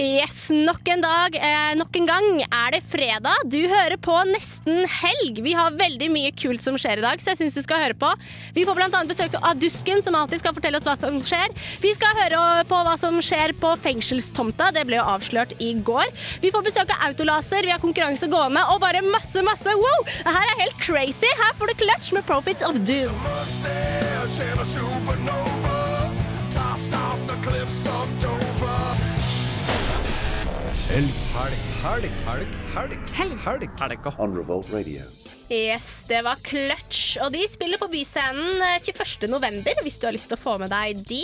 Yes, nok en dag, eh, nok en gang er det fredag. Du hører på Nesten helg. Vi har veldig mye kult som skjer i dag, så jeg syns du skal høre på. Vi får bl.a. besøk av Dusken, som alltid skal fortelle oss hva som skjer. Vi skal høre på hva som skjer på fengselstomta. Det ble jo avslørt i går. Vi får besøk av Autolaser, vi har konkurranse gående, og bare masse, masse wow! Det her er helt crazy. Her får du Clutch med Profits of Doom. Helg, helg, helg, helg, helg. Helg. helg. Helga. On Revolt Radio. Yes, det var Clutch. Og de spiller på Byscenen eh, 21. november, hvis du har lyst til å få med deg de.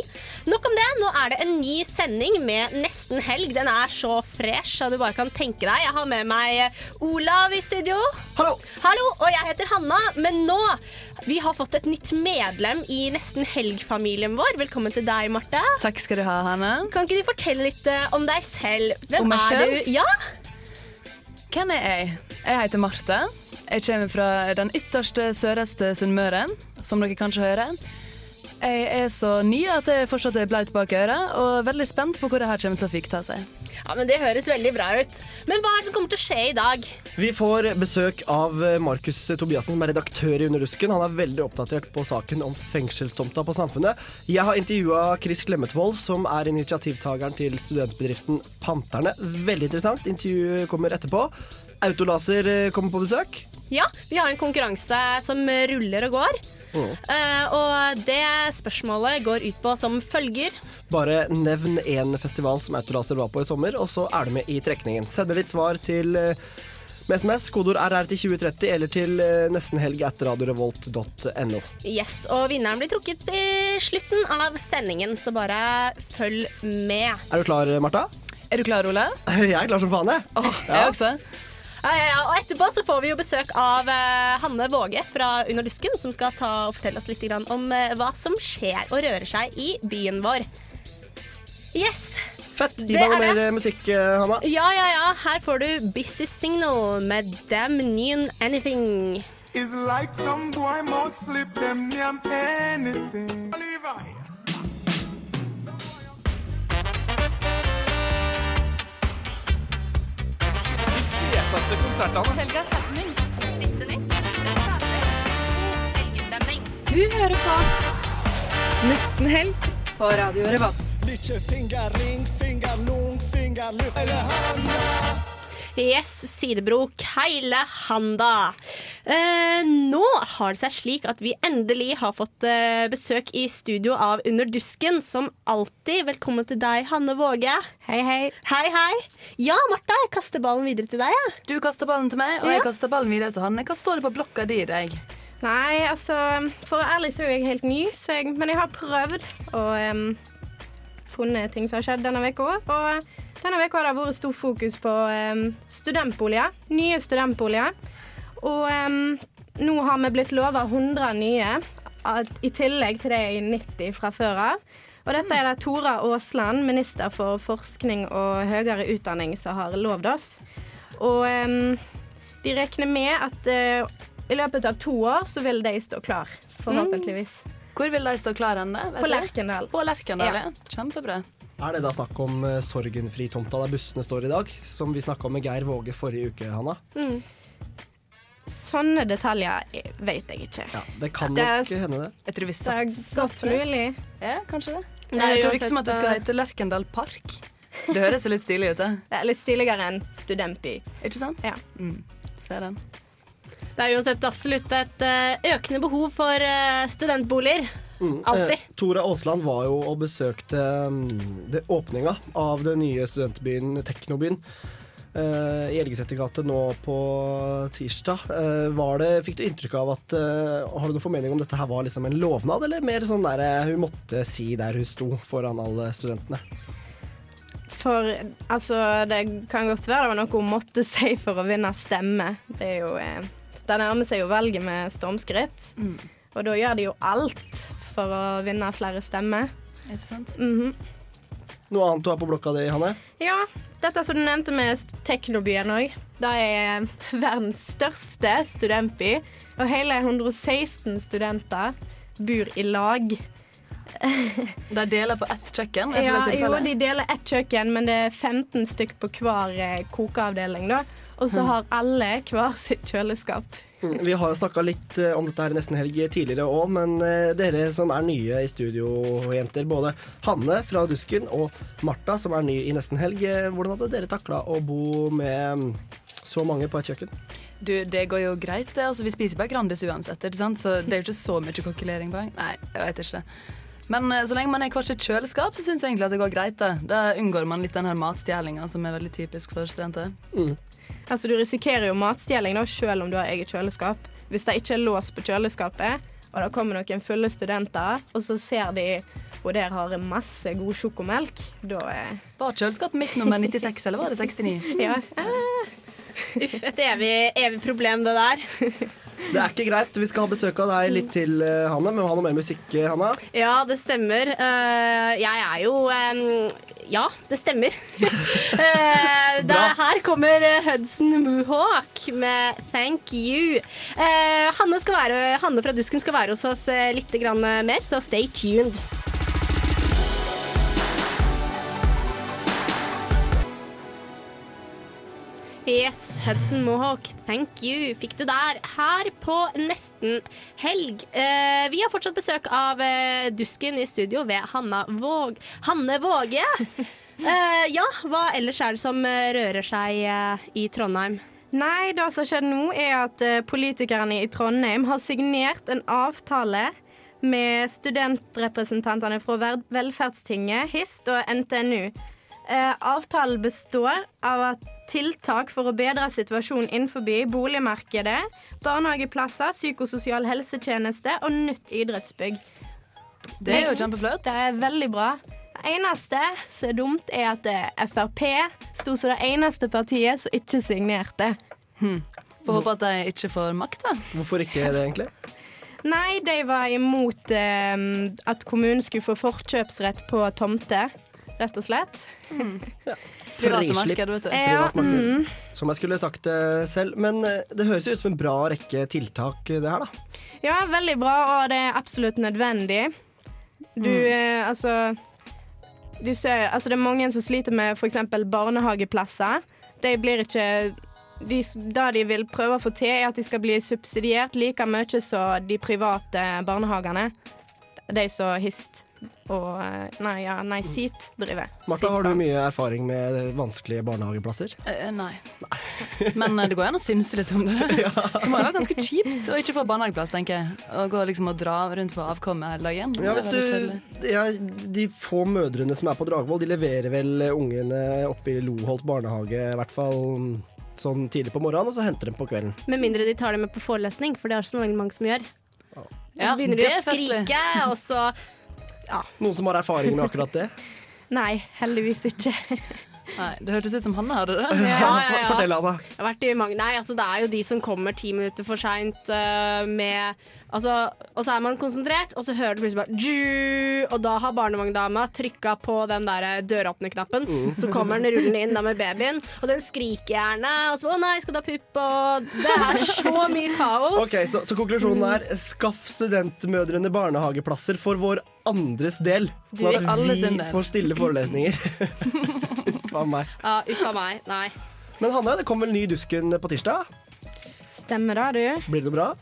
Nok om det. Nå er det en ny sending med Nesten helg. Den er så fresh så du bare kan tenke deg. Jeg har med meg eh, Olav i studio. Hallo! Hallo, og jeg heter Hanna. Men nå vi har fått et nytt medlem i Nesten helg-familien vår. Velkommen til deg, Marte. Takk skal du ha, Hanna. Kan ikke du fortelle litt eh, om deg selv? Hvem Om meg er selv? du? Ja? Hvem er jeg? Jeg heter Marte. Jeg kommer fra den ytterste sørøste Sunnmøre, som dere kanskje hører. Jeg er så ny at jeg fortsatt er blaut bak øret, og veldig spent på hvor det her kommer til å fikta seg. ja, men Det høres veldig bra ut. Men hva er det som kommer til å skje i dag? Vi får besøk av Markus Tobiassen, som er redaktør i Under rusken. Han er veldig oppdatert på saken om fengselstomta på Samfunnet. Jeg har intervjua Chris Klemmetvold, som er initiativtakeren til studentbedriften Panterne. Veldig interessant. Intervjuet kommer etterpå. Autolaser eh, kommer på besøk. Ja, vi har en konkurranse som ruller og går. Eh, og det spørsmålet går ut på som følger. Bare nevn én festival som Autolaser var på i sommer, og så er du med i trekningen. Send ditt svar til eh, med SMS, kodeord RR til 2030, eller til eh, nestenhelg at radiorevolt.no. Yes, og vinneren blir trukket i slutten av sendingen, så bare følg med. Er du klar, Marta? Er du klar, Ole? Jeg er klar som faen, jeg. Åh, Jeg også. Ja, ja, ja. Og etterpå så får vi jo besøk av eh, Hanne Våge fra Under lysken, som skal ta og fortelle oss litt grann om eh, hva som skjer og rører seg i byen vår. Yes. Fett. Gi meg noe er mer musikk, eh, Hanna. Ja, ja, ja. Her får du Busy Signal med Damn Neon Anything. It's like some boy mouth slip them damn anything. Levi. Feteste konsertene. Helgas happenings. Siste nytt. Helgestemning. Du hører på Nesten helg på Radio Revolt. Yes, Sidebro Keile Handa. Eh, nå har det seg slik at vi endelig har fått eh, besøk i studio av Under dusken, som alltid. Velkommen til deg, Hanne Våge. Hei, hei. Hei, hei. Ja, Martha, jeg kaster ballen videre til deg. Ja. Du kaster ballen til meg, og Ja. jeg kaster ballen videre til Hanne. Hva står det på blokka di i dag? Nei, altså For å være ærlig så er jeg helt ny, så jeg, men jeg har prøvd å em, funnet ting som har skjedd denne uka. Og denne uka har det vært stor fokus på em, studentboliger. Nye studentboliger. Og em, nå har vi blitt lova 100 nye, i tillegg til det i 90 fra før av. Og dette er det Tora Aasland, minister for forskning og høyere utdanning, som har lovd oss. Og um, de regner med at uh, i løpet av to år så vil de stå klar, forhåpentligvis. Hvor vil de stå klar hen? På? Lerkendal. På Lerkendal, Ja. ja. Kjempebra. Er det da snakk om uh, Sorgenfri-tomta der bussene står i dag? Som vi snakka om med Geir Våge forrige uke, Hanna. Sånne detaljer eh, vet jeg ikke. Ja, Det kan Det er nok hende, det. Jeg tror vi Det er godt mulig. Ja, kanskje det. Det Jeg hørte rykte om at det skal eh, hete Lerkendal Park. Det høres litt stilig ut, det. Det er litt stiligere enn studentby. Ikke sant? Ja. Mm. Se den. Det er uansett absolutt et eh, økende behov for eh, studentboliger. Alltid. Eh, Tora Aasland var jo og besøkte um, det åpninga av den nye studentbyen Teknobyen. Uh, i Elgeseter gate nå på tirsdag. Uh, var det, fikk du inntrykk av at uh, Har du noen formening om dette her var liksom en lovnad, eller mer sånn der hun måtte si der hun sto foran alle studentene? For altså, det kan godt være det var noe hun måtte si for å vinne stemme. Det er jo eh, Det nærmer seg jo valget med stormskritt. Og da gjør de jo alt for å vinne flere stemmer. Er det sant? Mhm. Noe annet du har på blokka di, Hanne? Ja, dette som du nevnte med Teknobyen òg. Det er verdens største studentby. Og hele 116 studenter bor i lag. De deler på ett kjøkken? Er ikke Ja, det jo, de deler ett kjøkken, men det er 15 stykk på hver eh, kokeavdeling. da. Og så har alle hver sitt kjøleskap. Mm, Vi har snakka litt eh, om dette her Nesten Helg tidligere òg, men eh, dere som er nye i studio, jenter, både Hanne fra Dusken og Martha som er ny i Nesten Helg, eh, hvordan hadde dere takla å bo med mm, så mange på et kjøkken? Du, det går jo greit. det. Altså, vi spiser bare Grandis uansett, ikke sant? så det er jo ikke så mye kokkelering på gang. Nei, jeg vet ikke. Men så lenge man er i hvert sitt kjøleskap, så syns jeg egentlig at det går greit. det. Da unngår man litt den her matstjelinga som er veldig typisk for studenter. Altså, Du risikerer jo matstjeling da, selv om du har eget kjøleskap. Hvis det ikke er lås på kjøleskapet, og det kommer noen fulle studenter, og så ser de og der har masse god sjokomelk, da er Var kjøleskapet mitt nummer 96, eller var det 69? Ja. Uff, et evig, evig problem, det der. Det er ikke greit. Vi skal ha besøk av deg litt til, eh, Hanne. Men vi må ha noe mer musikk, eh, Hanna. Ja, det stemmer. Eh, jeg er jo Ja, det stemmer. Eh, det, her kommer Hudson Mohawk med 'Thank You'. Eh, Hanne, skal være, Hanne fra Dusken skal være hos oss eh, litt mer, så stay tuned. Yes, Hudson Mohawk, thank you, fikk du der. Her på Nesten helg. Eh, vi har fortsatt besøk av eh, Dusken i studio ved Hanna Våg. Hanne Våge. Eh, ja, hva ellers er det som eh, rører seg eh, i Trondheim? Nei, det som har skjedd nå, er at eh, politikerne i Trondheim har signert en avtale med studentrepresentantene fra Velferdstinget, HIST og NTNU. Avtalen består av at tiltak for å bedre situasjonen innenfor boligmarkedet, barnehageplasser, psykososial helsetjeneste og nytt idrettsbygg. Det er jo kjempeflott. Det er veldig bra. Det eneste som er dumt, er at eh, Frp sto som det eneste partiet som ikke signerte. Får håpe at de ikke får makt, da. Hvorfor ikke det, egentlig? Nei, de var imot eh, at kommunen skulle få forkjøpsrett på tomter, rett og slett. Private Frislipp. Privatmarked, vet du. Ja, mm. Som jeg skulle sagt det selv. Men eh, det høres ut som en bra rekke tiltak, det her, da. ja, veldig bra, og det er absolutt nødvendig. Du, mm. altså du ser, altså Det er mange som sliter med f.eks. barnehageplasser. De blir ikke de, Det de vil prøve å få til, er at de skal bli subsidiert like mye som de private barnehagene. De som HIST og eh, Nei, ja, nei SIT driver. Martha, har du mye erfaring med vanskelige barnehageplasser? Eh, nei. Men eh, det går an å synse litt om det. Det må jo være ganske kjipt å ikke få barnehageplass, tenker jeg. Å gå liksom og dra rundt på avkommet hele dagen. Ja, du, ja, De få mødrene som er på Dragvoll, de leverer vel ungene opp i Loholt barnehage, i hvert fall sånn tidlig på morgenen, og så henter de på kvelden. Med mindre de tar dem med på forelesning, for det er det så mange som gjør. Ja, så begynner de det å skrike, og så Noen som har erfaring med akkurat det? Nei, heldigvis ikke. Nei, det hørtes ut som Hanne hadde det. Ja, ja, ja. Fortell, Anna. Jeg har vært i mange Nei, altså det er jo de som kommer ti minutter for seint uh, med Altså, og så er man konsentrert, og så hører du plutselig bare Ju! Og da har barnevogndama trykka på den der døråpnerknappen. Så kommer den rullende inn da med babyen, og den skriker gjerne. Og så 'Å nei, skal du ha pupp?' Og det er så mye kaos. Ok, så, så konklusjonen er skaff studentmødrene barnehageplasser for vår andres del. Sånn at vi får stille forelesninger. Uff a meg. Ja, Uff a meg. Nei. Men Hanne, det kom vel ny Dusken på tirsdag? Stemmer det, du? Blir det bra?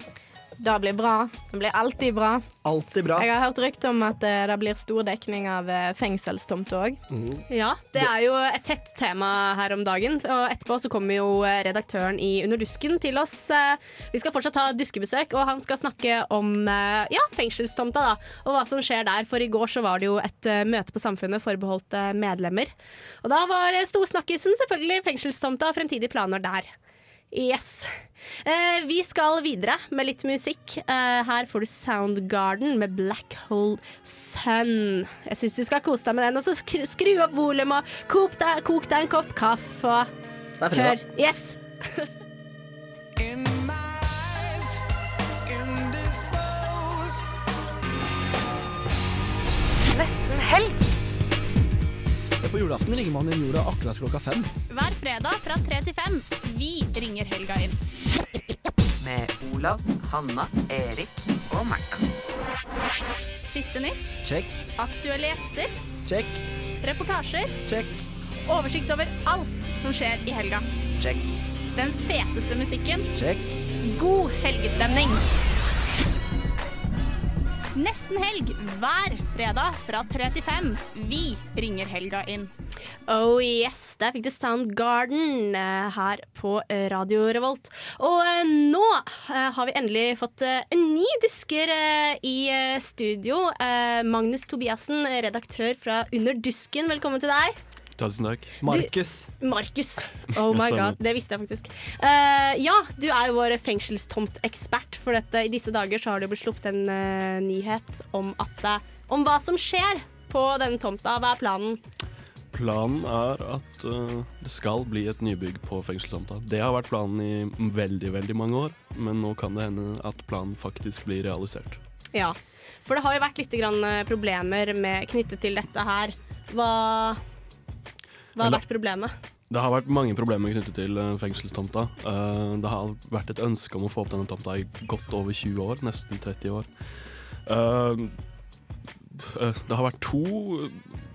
Det blir bra. Det blir alltid bra. Alltid bra. Jeg har hørt rykte om at eh, det blir stor dekning av fengselstomter fengselstomte Mm. Ja, det er jo et tett tema her om dagen. Og etterpå så kommer jo eh, redaktøren i Under dusken til oss. Eh, Vi skal fortsatt ha duskebesøk, og han skal snakke om eh, ja, fengselstomta da, og hva som skjer der. For i går så var det jo et eh, møte på Samfunnet forbeholdt eh, medlemmer. Og da var eh, storsnakkisen selvfølgelig fengselstomta og fremtidige planer der. Yes. Eh, vi skal videre med litt musikk. Eh, her får du Soundgarden med Black Hole Sun. Jeg syns du skal kose deg med den. Og så skru, skru opp volumet og kok deg, kok deg en kopp kaffe. Og hør. Yes. Nesten helg. På julaften ringer man inn jorda akkurat klokka fem. Hver fredag fra tre til fem. Vi ringer helga inn. Med Olav, Hanna, Erik og Märtha. Siste nytt, Check, aktuelle gjester, Check, reportasjer, check. oversikt over alt som skjer i helga. check, Den feteste musikken, check. god helgestemning. Nesten helg hver fredag fra 3 til 5. Vi ringer helga inn. Oh yes, der fikk du Soundgarden eh, her på eh, Radio Revolt. Og eh, nå har vi endelig fått en ny dusker i studio. Magnus Tobiassen, redaktør fra Under dusken, velkommen til deg. Tusen takk. Markus. Markus. Oh my god, det visste jeg faktisk. Uh, ja, du er jo vår fengselstomtekspert, for dette, i disse dager så har det blitt sluppet en uh, nyhet om, at, eh, om hva som skjer på denne tomta. Hva er planen? Planen er at uh, det skal bli et nybygg på fengselstomta. Det har vært planen i veldig, veldig mange år, men nå kan det hende at planen faktisk blir realisert. Ja, for det har jo vært litt grann eh, problemer med, knyttet til dette her. Hva, hva har vært problemet? Det har vært mange problemer knyttet til eh, fengselstomta. Eh, det har vært et ønske om å få opp denne tomta i godt over 20 år, nesten 30 år. Eh, det har vært to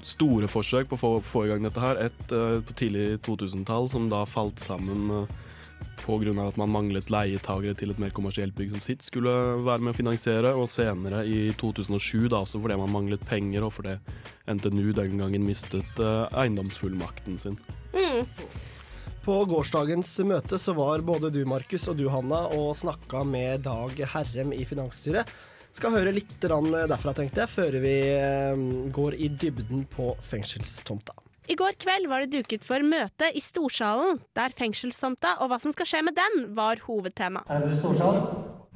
store forsøk på å få, i gang dette her. Et på tidlig 2000-tall som da falt sammen pga. at man manglet leietagere til et mer kommersielt bygg som sitt skulle være med å finansiere, og senere i 2007 da også fordi man manglet penger, og fordi NTNU den gangen mistet eh, eiendomsfullmakten sin. Mm. På gårsdagens møte så var både du, Markus, og du, Hanna, og snakka med Dag Herrem i finansstyret. Skal høre litt derfra, tenkte jeg, før vi eh, går i dybden på fengselstomta. I går kveld var det duket for møte i Storsalen, der fengselstomta og hva som skal skje med den, var hovedtema. Ærede Storsal,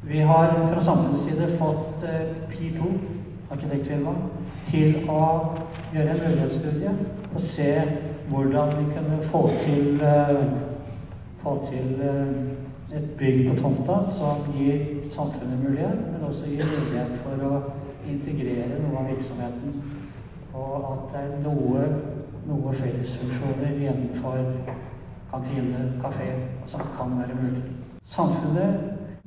vi har fra samfunnets side fått eh, PIR 2, arkitektfirma, til å gjøre en mulighetsstudie og se hvordan vi kunne få til, eh, få til eh, et bygg på tomta som gir samfunnet mulighet, men også gir mulighet for å integrere noe av virksomheten. Og at det er noe, noe fellesfunksjoner innenfor kantine, kafé, og som kan være mulig. Samfunnet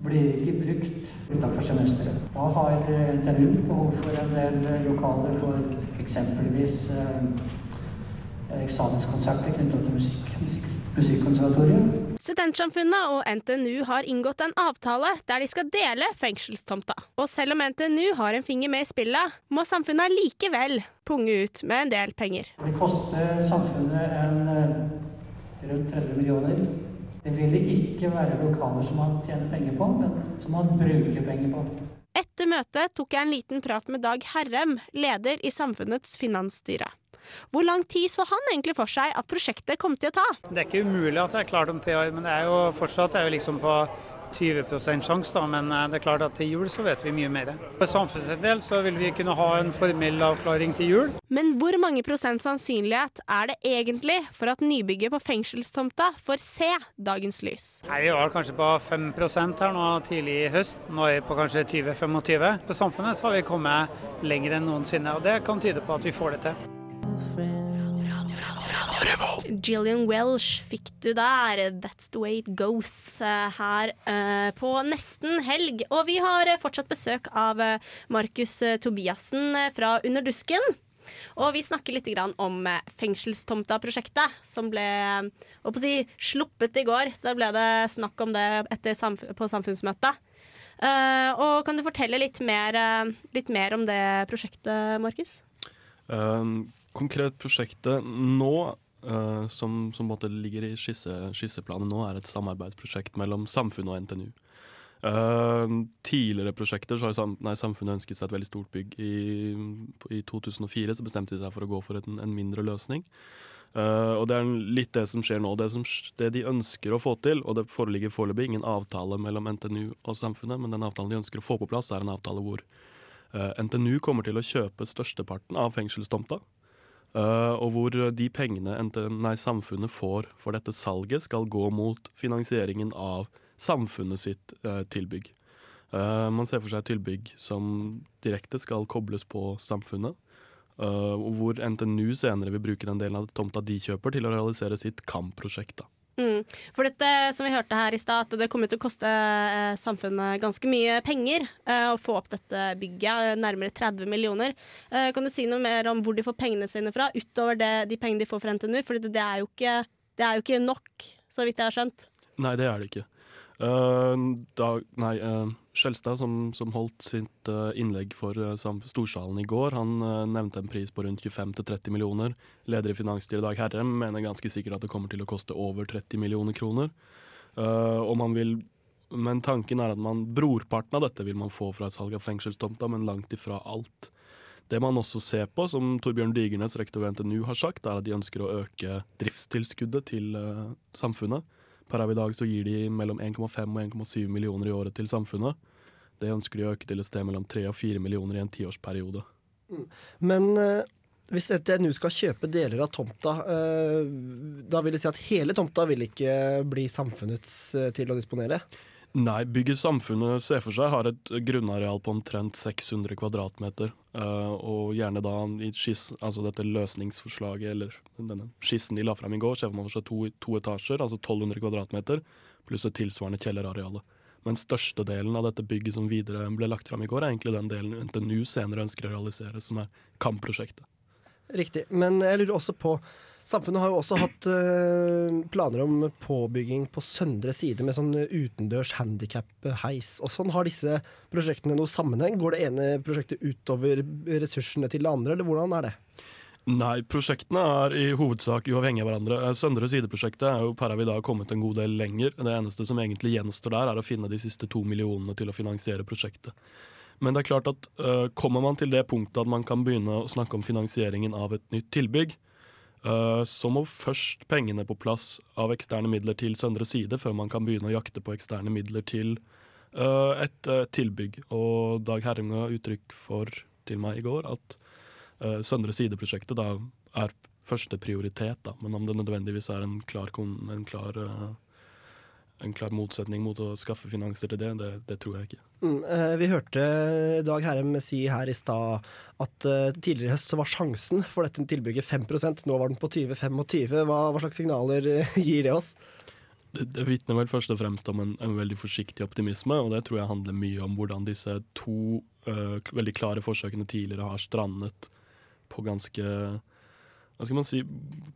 blir ikke brukt utenfor semesteret. Nå har NTNU behov for en del eh, lokaler for eksempelvis eh, eksamenskonserter knyttet til musikk, musikk, Musikkonservatoriet. Studentsamfunnet og NTNU har inngått en avtale der de skal dele fengselstomta. Og selv om NTNU har en finger med i spillet, må samfunnet likevel punge ut med en del penger. Det koster samfunnet en, eh, rundt 30 millioner. Det vil ikke være lokaler som man tjener penger på, men som man bruker penger på. Etter møtet tok jeg en liten prat med Dag Herrem, leder i Samfunnets finansstyre. Hvor lang tid så han egentlig for seg at prosjektet kom til å ta? Det er ikke umulig at det er klart om tre år, men det er jo fortsatt er jo liksom på 20 sjanse. da, Men eh, det er klart at til jul så vet vi mye mer. For samfunnets del så vil vi kunne ha en formell avklaring til jul. Men hvor mange prosent sannsynlighet er det egentlig for at nybygget på fengselstomta får se dagens lys? Nei, Vi var kanskje på 5 her nå tidlig i høst. Nå er vi på kanskje 20-25. For samfunnet så har vi kommet lenger enn noensinne, og det kan tyde på at vi får det til. Gillian Welsh fikk du der. That's the way it goes eh, her uh, på nesten helg. Og vi har eh, fortsatt besøk av Markus Tobiassen fra Under dusken. Og vi snakker litt om fengselstomta-prosjektet, som ble si, sluppet i går. Da ble det snakk om det samf på samfunnsmøtet. Uh, og kan du fortelle litt mer, litt mer om det prosjektet, Markus? Um, konkret prosjektet nå, uh, som, som ligger i skisse, skisseplanen nå, er et samarbeidsprosjekt mellom samfunnet og NTNU. Uh, tidligere prosjekter så har sam, nei, samfunnet ønsket seg et veldig stort bygg. I, I 2004 så bestemte de seg for å gå for en, en mindre løsning. Uh, og det er litt det som skjer nå. Det, som, det de ønsker å få til, og det foreligger foreløpig ingen avtale mellom NTNU og samfunnet, men den avtalen de ønsker å få på plass, er en avtale hvor NTNU kommer til å kjøpe størsteparten av fengselstomta. Uh, og hvor de pengene nei, samfunnet får for dette salget, skal gå mot finansieringen av samfunnet sitt uh, tilbygg. man ser for seg tilbygg som direkte skal kobles på samfunnet. hvor NTNU senere vil bruke den delen av tomta de kjøper, til å realisere sitt KAM-prosjekt. da. Mm. For dette som vi hørte her i stad, at det kommer til å koste eh, samfunnet ganske mye penger eh, å få opp dette bygget, nærmere 30 millioner. Eh, kan du si noe mer om hvor de får pengene sine fra, utover det, de pengene de får fra NTNU? For det, er ikke, det, er jo ikke, nok, så vidt jeg har skjønt. Nei, det er det ikke. Uh, da, nei, uh, Skjelstad, som, som, holdt sitt uh, innlegg for Storsalen i går, han nevnte en pris på rundt 25-30 millioner. Leder i finansstyret Dag Herrem mener ganske sikkert at det kommer til å koste over 30 millioner kroner. og man vil men tanken er at man, brorparten av dette vil man få fra salg av fengselstomta, men langt ifra alt. Det man også ser på, som Torbjørn Digernes, rektor ved NTNU, har sagt, er at de ønsker å øke driftstilskuddet til samfunnet. Per av i dag så gir de mellom 1,5 og 1,7 millioner i året til samfunnet. Det ønsker de å øke til et sted mellom 3 og 4 millioner i en tiårsperiode. Men uh, hvis NTNU skal kjøpe deler av tomta, uh, da vil det si at hele tomta vil ikke bli samfunnets uh, til å disponere? Nei, bygget samfunnet ser for seg har et grunnareal på omtrent 600 kvadratmeter. Uh, og gjerne da i skiss, altså dette løsningsforslaget, eller denne skissen de la frem i går, ser man for seg to, to, etasjer, altså 1200 kvadratmeter, pluss et tilsvarende kjellerareale. Men størstedelen av dette bygget som videre ble lagt frem i går, er egentlig den delen NTNU senere ønsker å realisere, som er KAM-prosjektet. Riktig. Men jeg lurer også på Samfunnet har jo også hatt uh, planer om påbygging på søndre side med sånn utendørs handikap-heis. Og sånn Har disse prosjektene noe sammenheng? Går det ene prosjektet utover ressursene til det andre, eller hvordan er det? Nei, prosjektene er i hovedsak uavhengige av hverandre. Eh, søndre side-prosjektet er jo per av i dag kommet en god del lenger. Det eneste som egentlig gjenstår der, er å finne de siste to millionene til å finansiere prosjektet. Men det er klart at uh, kommer man til det punktet at man kan begynne å snakke om finansieringen av et nytt tilbygg, så må først pengene på plass av eksterne midler til Søndre Side, før man kan begynne å jakte på eksterne midler til uh, et uh, tilbygg. Og Dag Herring ga uttrykk for til meg i går at Søndre Side-prosjektet da er første prioritet, da. men om det nødvendigvis er en klar, en klar en klar motsetning mot å skaffe finanser til det, det, det tror jeg ikke. Mm, eh, vi hørte Dag Herrem si her i stad at eh, tidligere i høst så var sjansen for dette tilbygget 5% Nå var den på 20-25. Hva, hva, slags signaler eh, gir det oss? Det, det vitner vel først og fremst om en, en, veldig forsiktig optimisme, og det tror jeg handler mye om hvordan disse to uh, veldig klare forsøkene tidligere har strandet på ganske hva skal man si,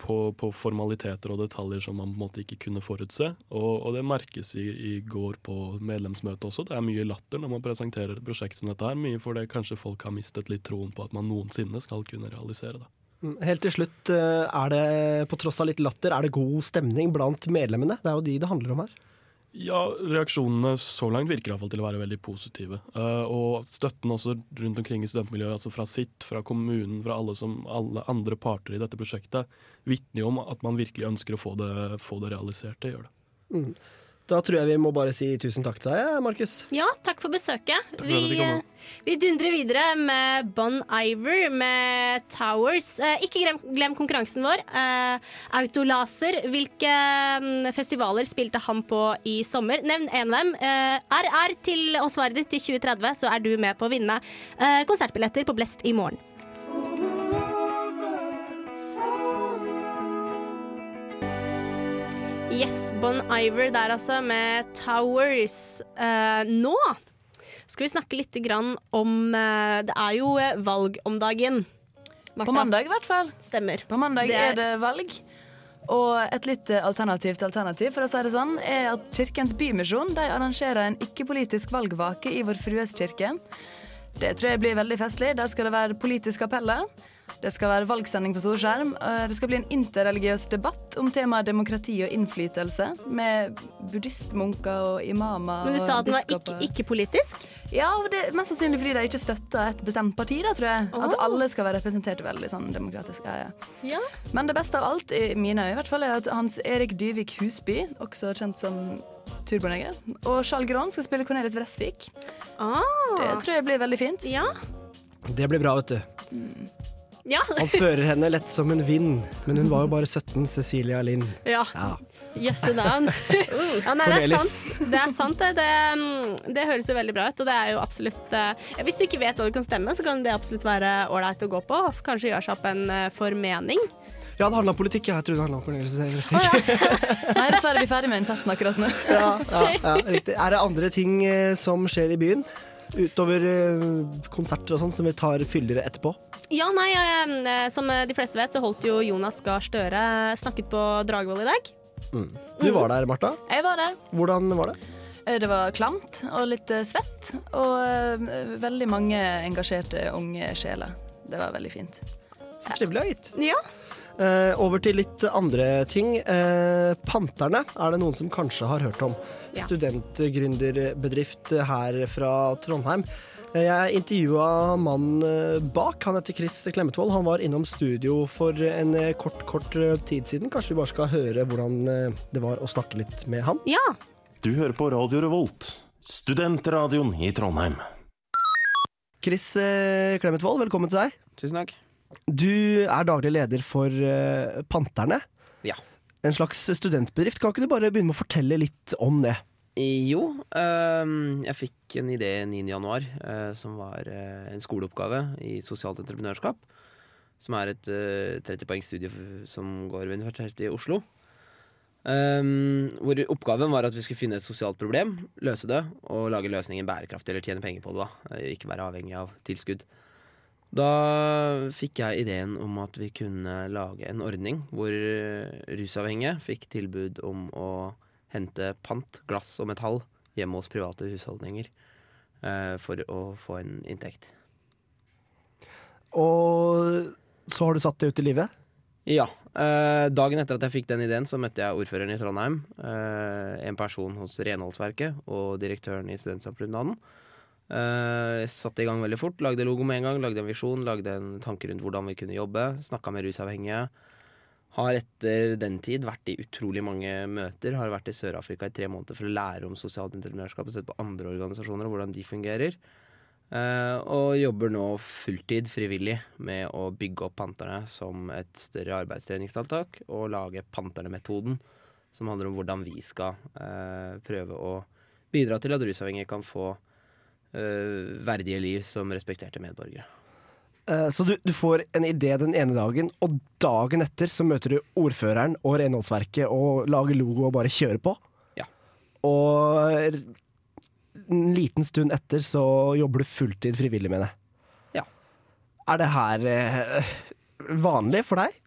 på, på, formaliteter og detaljer som man på en måte ikke kunne forutse. Og, og det merkes i, i, går på medlemsmøtet også. Det er mye latter når man presenterer et prosjekt som dette her. Mye fordi kanskje folk har mistet litt troen på at man noensinne skal kunne realisere det. Mm, helt til slutt, eh, er det på tross av litt latter, er det god stemning blant medlemmene? Det er jo de det handler om her. Ja, reaksjonene så langt virker iallfall til å være veldig positive. Uh, og støtten også rundt omkring i studentmiljøet, altså fra sitt, fra kommunen, fra alle, som, alle andre parter i dette prosjektet, vitner jo om at man virkelig ønsker å få det, få det realisert. Det gjør det. Mm. Da tror jeg vi må bare si tusen takk til deg, Markus. Ja, takk for besøket. Takk for vi, vi, dundrer videre med Bon Iver med Towers. Eh, ikke glem, glem, konkurransen vår. Eh, Autolaser. Hvilke mm, festivaler spilte han på i sommer? Nevn en av dem. Eh, RR til og svaret ditt til 2030, så er du med på å vinne eh, konsertbilletter på Blest i morgen. Yes, Bon Iver der altså, med Towers. Uh, nå skal vi snakke litt grann om uh, Det er jo eh, valg om dagen. Martha. På mandag, i hvert fall. Stemmer. På mandag det er, er, det valg. Og et litt eh, alternativt alternativ for å si det sånn, er at Kirkens Bymisjon de arrangerer en ikke-politisk valgvake i Vår Frues kirke. Det tror jeg blir veldig festlig. Der skal det være politiske appeller. Det skal være valgsending på storskjerm. Eh, Det skal bli en interreligiøs debatt om temaet demokrati og innflytelse, med buddhistmunker og imamer. Men du sa at den var ikke, ikke politisk? Ja, og det er mest sannsynlig fordi de ikke støtter et bestemt parti, da, tror jeg. At alle skal være representert veldig sånn demokratisk. Ja, ja. Ja. Men det beste av alt, i mine øyne i hvert fall, er at Hans Erik Dyvik Husby, også kjent som Turboneger, og Charles Gron skal spille Cornelis Vresvik. Det tror jeg blir veldig fint. Ja. Det blir bra, vet du. Ja. Han fører henne lett som en vind, men hun var jo bare 17, Cecilia Lind. Ja. Ja. Jøsse navn. Ja, nei, det er sant. Det, er sant det. Det, mm, det høres jo veldig bra ut, og det er jo absolutt eh, Hvis du ikke vet hva du kan stemme, så kan det absolutt være ålreit å gå på. Kanskje gjøre seg opp en eh, formening. Ja, det handla om politikk. Jeg trodde det handla om Cornelis ja. Nei, dessverre, er vi er ferdig med incesten akkurat nå. Ja, ja, ja, riktig. Er det andre ting eh, som skjer i byen? Utover eh, konserter og sånn, som vi tar fyldigere etterpå? Ja, nei, eh, som de fleste vet, så holdt jo Jonas Gahr Støre snakket på Dragvoll i dag. Mm. Du var der, Marta. Jeg var der. Hvordan var det? Eh, Det var klamt og litt eh, svett, og eh, veldig mange engasjerte unge sjeler. Det var veldig fint. Så trivelig. Ja. Eh, over til litt andre ting. Eh, Panterne er det noen som kanskje har hørt om. Ja. Studentgründerbedrift her fra Trondheim. Eh, Jeg intervjua mannen eh, bak. Han heter Chris Klemmetvold. Han var innom studio for en eh, kort, kort eh, tid siden. Kanskje vi bare skal høre hvordan eh, det var å snakke litt med han? Ja. Du hører på Radio Revolt, studentradioen i Trondheim. Chris Klemetvold, Klemmetvold, velkommen til deg. Tusen takk. Du er daglig leder for eh, Panterne. Ja. En slags studentbedrift. Kan ikke du bare begynne med å fortelle litt om det? Jo, øhm, jeg fikk en idé 9. januar, øh, som var øh, en skoleoppgave i sosialt entreprenørskap. Som er et øh, 30 poengs studie som går ved Universitetet i Oslo. Øhm, hvor oppgaven var at vi skulle finne et sosialt problem, løse det, og lage løsningen bærekraftig, eller tjene penger på det. da Eh, Ikke være avhengig av tilskudd. Da fikk jeg ideen om at vi kunne lage en ordning hvor rusavhengige fikk tilbud om å hente pant, glass og metall hjemme hos private husholdninger eh, for å få en inntekt. Og så har du satt det ut i livet? Ja. Eh, dagen etter at jeg fikk den ideen, så møtte jeg ordføreren i Trondheim, eh, en person hos Renholdsverket og direktøren i Studentsamfunnsdagen. Jeg satte i gang veldig fort, lagde logo med en gang, lagde en visjon, lagde en tanke rundt hvordan vi kunne jobbe. Snakka med rusavhengige. Har etter den tid vært i utrolig mange møter. Har vært i Sør-Afrika i tre måneder for å lære om sosialt entreprenørskap og sett på andre organisasjoner og hvordan de fungerer. Uh, og jobber nå fulltid frivillig med å bygge opp Panterne som et større arbeidstreningstiltak, og lage Panterne-metoden, som handler om hvordan vi skal uh, prøve å bidra til at rusavhengige kan få verdige liv som respekterte medborgere. Eh, Så du, du får en idé den ene dagen, og dagen etter så møter du ordføreren og renholdsverket og lager logo og bare kjører på? Ja. Og en liten stund etter så jobber du fulltid frivillig med det? Ja. Er det her eh, vanlig for deg?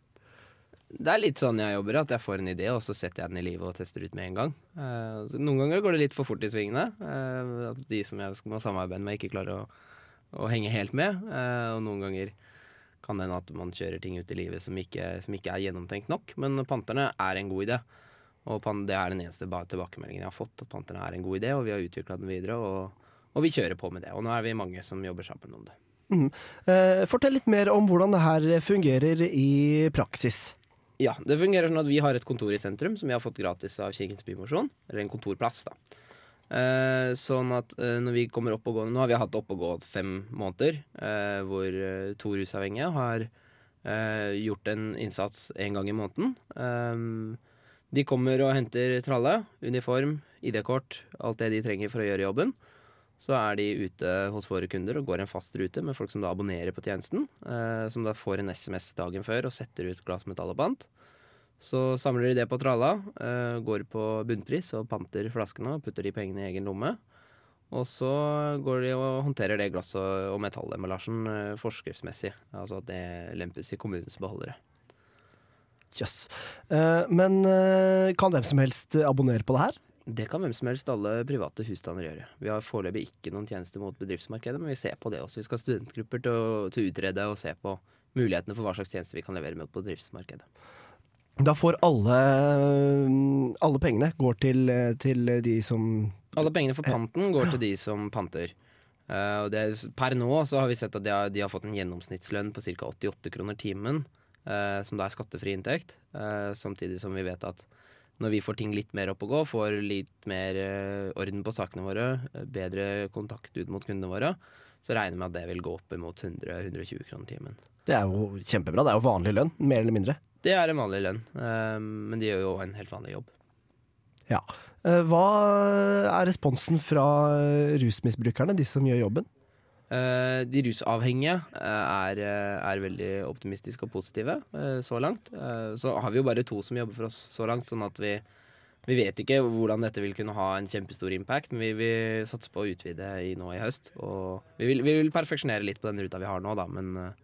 Det er litt sånn jeg jobber, at jeg får en idé, og så setter jeg den i livet og tester ut med en gang. Uh, noen ganger går det litt for fort i svingene. Uh, at de som jeg må samarbeide med, ikke klarer å, å henge helt med. Uh, og noen ganger kan det hende at man kjører ting ut i livet som ikke, som ikke er gjennomtenkt nok. Men Panterne er en god idé. Og det er den eneste tilbakemeldingen jeg har fått, at Panterne er en god idé, og vi har utvikla den videre. Og, og vi kjører på med det. Og nå er vi mange som jobber sammen om det. Mm. Fortell litt mer om hvordan det her fungerer i praksis. Ja, det fungerer sånn at vi har et kontor i sentrum som vi har fått gratis av Kirkens Bymosjon. Eller en kontorplass, da. Eh, sånn at eh, når vi kommer opp og gå Nå har vi hatt opp og gå fem måneder, eh, hvor eh, to rusavhengige har eh, gjort en innsats en gang i måneden. Eh, de kommer og henter tralle, uniform, ID-kort, alt det de trenger for å gjøre jobben. Så er de ute hos våre kunder og går en fast rute med folk som da abonnerer på tjenesten. Eh, som da får en SMS dagen før og setter ut glass, pant. Så samler de det på tralla, eh, går på bunnpris og panter flaskene og putter de pengene i egen lomme. Og så går de og håndterer det glass- og, metallemballasjen eh, forskriftsmessig. Altså at det lempes i kommunens beholdere. Jøss. Eh, men eh, kan hvem som helst abonnere på det her? Det kan hvem som helst alle private husstander gjøre. Vi har foreløpig ikke noen tjenester mot bedriftsmarkedet, men vi ser på det også. Vi skal ha studentgrupper til å, til å utrede og se på mulighetene for hva slags tjenester vi kan levere mot bedriftsmarkedet. Da får alle, alle pengene går til, til de som Alle pengene for panten går til de som panter. Eh, og det, er- per nå så har vi sett at de har, de har fått en gjennomsnittslønn på ca. 88 kroner timen, eh, som da er skattefri inntekt. Eh, samtidig som vi vet at når vi får ting litt mer opp å gå, får litt mer eh, orden på sakene våre, eh, bedre kontakt ut mot kundene våre, så regner vi med at det vil gå opp mot 100-120 kroner timen. Det er jo kjempebra. Det er jo vanlig lønn, mer eller mindre. Det er en vanlig lønn, eh, men de gjør jo en helt vanlig jobb. Ja. Hva er responsen fra rusmisbrukerne, de som gjør jobben? Eh, de rusavhengige eh, er, eh, er veldig optimistiske og positive så langt. Så har vi jo bare to som jobber for oss så langt, sånn at vi, vi vet ikke hvordan dette vil kunne ha en kjempestor impact, men vi, vi satser på å utvide i nå i høst. Og vi vil, vi vil perfeksjonere litt på den ruta vi har nå, da, men,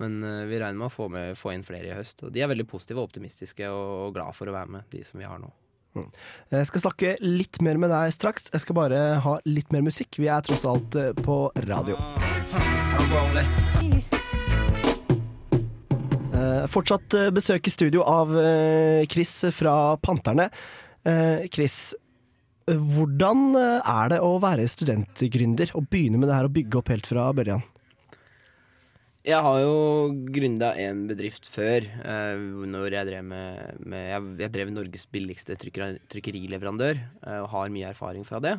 men vi regner med å få, med få inn flere i høst. Og de er veldig positive og optimistiske og, og glad for å være med, de som vi har nå. Jeg skal snakke litt mer med deg straks. Jeg skal bare ha litt mer musikk. Vi er tross alt eh, på radio. Eh, fortsatt eh, besøk i studio av eh, Chris fra Panterne. Eh, Chris, eh, hvordan eh, er det å være studentgründer og begynne med det her å bygge opp helt fra børjan? Jeg har jo grunda en bedrift før, eh, når jeg drev med, med jeg, jeg drev Norges billigste trykker, trykkerileverandør, eh, og har mye erfaring fra det.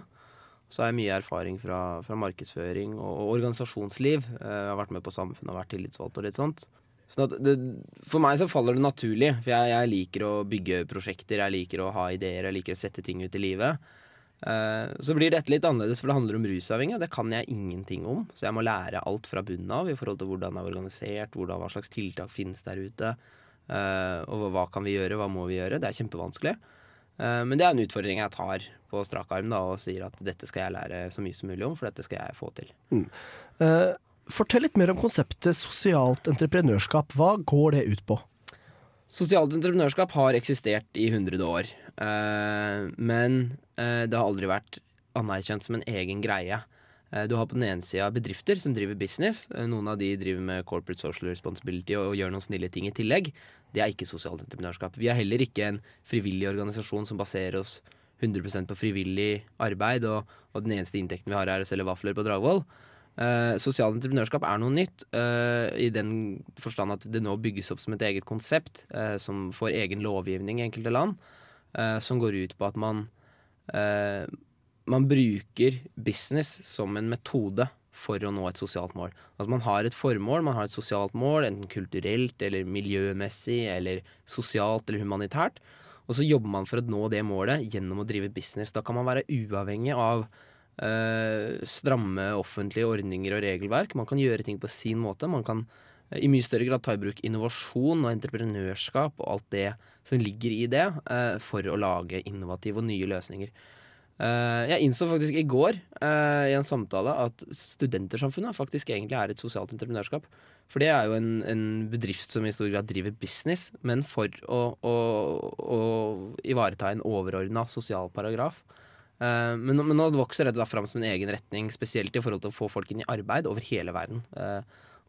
Så har jeg mye erfaring fra, fra markedsføring og, og organisasjonsliv. Eh, jeg har vært med på Samfunnet og vært tillitsvalgt og litt sånt. Sånn at det, for meg så faller det naturlig, for jeg, jeg liker å bygge prosjekter, jeg liker å ha ideer, jeg liker å sette ting ut i livet. Eh, Så blir dette litt annerledes, for det handler om rusavhengige. Det kan jeg ingenting om, så jeg må lære alt fra bunnen av i forhold til hvordan det er organisert, hvordan, hva slags tiltak finnes der ute, eh, og hva kan vi gjøre, hva må vi gjøre. Det er kjempevanskelig. Eh, Men det er en utfordring jeg tar på strak arm da, og sier at dette skal jeg lære så mye som mulig om, for dette skal jeg få til. Mm. Eh, fortell litt mer om konseptet sosialt entreprenørskap. Hva går det ut på? Sosialt entreprenørskap har eksistert i 100 år, men eh, det har aldri vært anerkjent som en egen greie. Eh, du har på den ene sida bedrifter som driver business. Eh, noen av de driver med corporate social responsibility og, gjør noen snille ting i tillegg. Det er ikke sosialt entreprenørskap. Vi er heller ikke en frivillig organisasjon som baserer oss 100% på frivillig arbeid, og, og den eneste inntekten vi har, er å selge vafler på Dragvoll. Uh, Sosialt entreprenørskap er noe nytt, eh, i den forstand at det nå bygges opp som et eget konsept eh, som får egen lovgivning i enkelte land, eh, som går ut på at man, eh, man bruker business som en metode for å nå et sosialt mål. Altså Man har et formål, man har et sosialt mål, enten kulturelt eller miljømessig eller sosialt eller humanitært. Og så jobber man for å nå det målet gjennom å drive business. Da kan man være uavhengig av eh, stramme offentlige ordninger og regelverk. Man kan gjøre ting på sin måte. Man kan i mye større grad ta i bruk innovasjon og entreprenørskap og alt det som ligger i det, eh, for å lage innovative og nye løsninger. Eh, jeg innså faktisk i går eh, i en samtale at Studentersamfunnet faktisk egentlig er et sosialt entreprenørskap. For det er jo en, en bedrift som i stor grad driver business, men for å, å, å ivareta en overordna sosial paragraf. Men, men nå vokser dette da fram som en egen retning, spesielt i forhold til å få folk inn i arbeid over hele verden.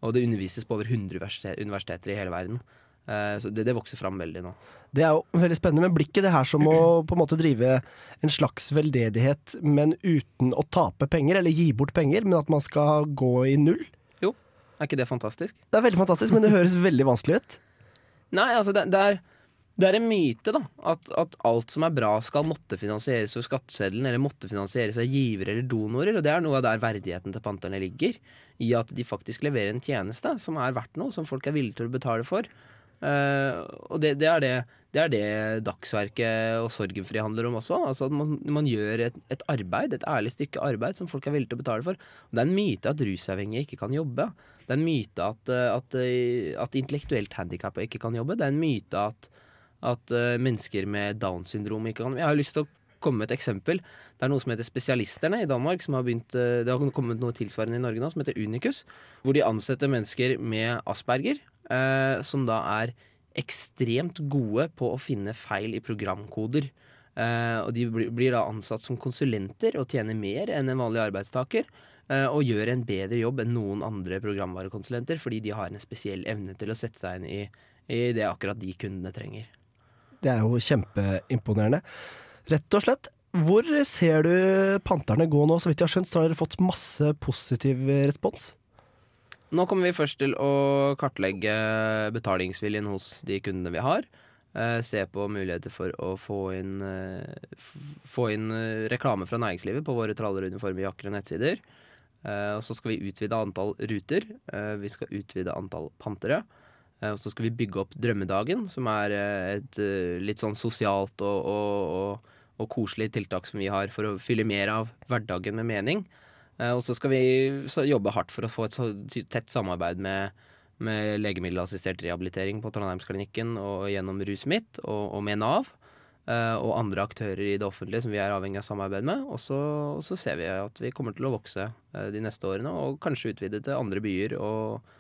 Og det undervises på over 100 universitet, universiteter i hele verden. Eh, så det, det vokser fram veldig nå. Det er jo veldig spennende, men blir ikke det her som å på en måte drive en slags veldedighet, men uten å tape penger, eller gi bort penger, men at man skal gå i null? Jo, er ikke det fantastisk? Det er veldig fantastisk, men det høres veldig vanskelig ut. Nei, altså det, det, er, det er en myte, da. At, at alt som er bra, skal måtte finansieres over skatteseddelen, eller måtte finansieres av givere eller donorer. Og det er noe av der verdigheten til Panterne ligger. I at de faktisk leverer en tjeneste som er verdt noe, som folk er villige til å betale for. Uh, og det, det, er det, det er det Dagsverket og Sorgenfri handler om også. Altså at man, man gjør et, et arbeid, et ærlig stykke arbeid som folk er villige til å betale for. Og det er en myte at rusavhengige ikke kan jobbe. Det er en myte at, eh, at, eh, at intellektuelt handikappa ikke kan jobbe. Det er en myte at, at uh, mennesker med Downs syndrom ikke kan Jeg har lyst til å komme med et eksempel. Det er noe som heter Spesialisterne i Danmark. som har begynt, uh, Det har kommet noe tilsvarende i Norge nå, som heter Unicus. Hvor de ansetter mennesker med asperger, uh, som da er ekstremt gode på å finne feil i programkoder. Og de blir, blir da ansatt som konsulenter og tjener mer enn en vanlig arbeidstaker. og gjør en bedre jobb enn noen andre programvarekonsulenter, fordi de har en spesiell evne til å sette seg inn i, i det akkurat de kundene trenger. Det er jo kjempeimponerende. Rett og slett, hvor ser du Panterne gå nå? Så vidt jeg har skjønt, så har dere fått masse positiv respons. Nå kommer vi først til å kartlegge betalingsviljen hos de kundene vi har. Eh, se på muligheter for å få inn, eh, få inn eh, reklame fra næringslivet på våre traller, uniformer, jakker og nettsider. Og så skal vi utvide antall ruter. Vi skal utvide antall pantere. Eh, og så skal vi bygge opp Drømmedagen, som er eh, et eh, litt sånn sosialt og, og, og, og koselig tiltak som vi har for å fylle mer av hverdagen med mening. Og så skal vi jobbe hardt for å få et tett samarbeid med, med legemiddelassistert rehabilitering på Trondheimsklinikken og gjennom Rusmitt og, og med Nav. og andre aktører i det offentlige som vi er avhengig av samarbeid med. Og så, og så ser vi at vi kommer til å vokse de neste årene, og kanskje utvide til andre byer. Og,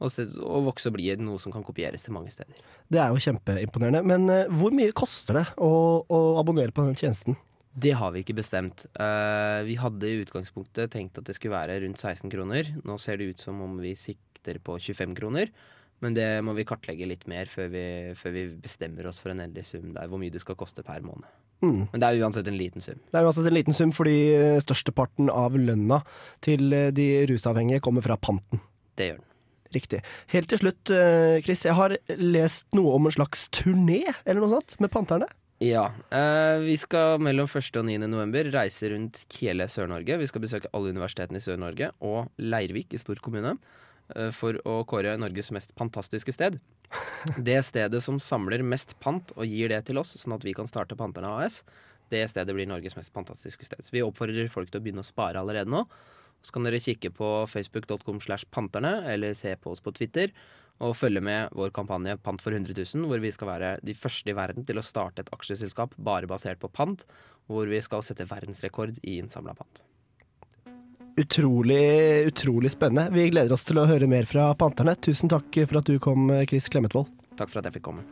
og, se, og vokse og bli noe som kan kopieres til mange steder. Det er jo kjempeimponerende. Men uh, hvor mye koster det å, å abonnere på den tjenesten? Det har vi ikke bestemt. Uh, vi hadde i utgangspunktet tenkt at det skulle være rundt 16 kroner. Nå ser det ut som om vi sikter på 25 kroner. Men det må vi kartlegge litt mer før vi, før vi bestemmer oss for en endelig sum der hvor mye det skal koste per måned. Mm. Men det er uansett en liten sum. Det er uansett en liten sum, fordi eh, størsteparten av lønna til de rusavhengige kommer fra panten. Det gjør den. Riktig. Helt til slutt, eh, Chris. Jeg har lest noe om en slags turné eller noe sånt med Panterne. Ja. eh, vi skal mellom 1. og 9. november reise rundt hele Sør-Norge. Vi skal besøke alle universitetene i Sør-Norge og Leirvik i stor kommune eh, for å kåre Norges mest fantastiske sted. Det stedet som samler mest pant og gir det til oss, sånn at vi kan starte Panterne AS, det stedet blir Norges mest fantastiske sted. Så vi oppfordrer folk til å begynne å spare allerede nå. Så kan dere kikke på facebook.com slash panterne, eller se på oss på Twitter. Og følge med vår kampanje Pant for 100 000, hvor vi skal være de første i verden til å starte et aksjeselskap bare basert på pant. Hvor vi skal sette verdensrekord i innsamla pant. Utrolig, utrolig spennende. Vi gleder oss til å høre mer fra Panterne. Tusen takk for at du kom, Chris Klemetvold. Takk for at jeg fikk komme.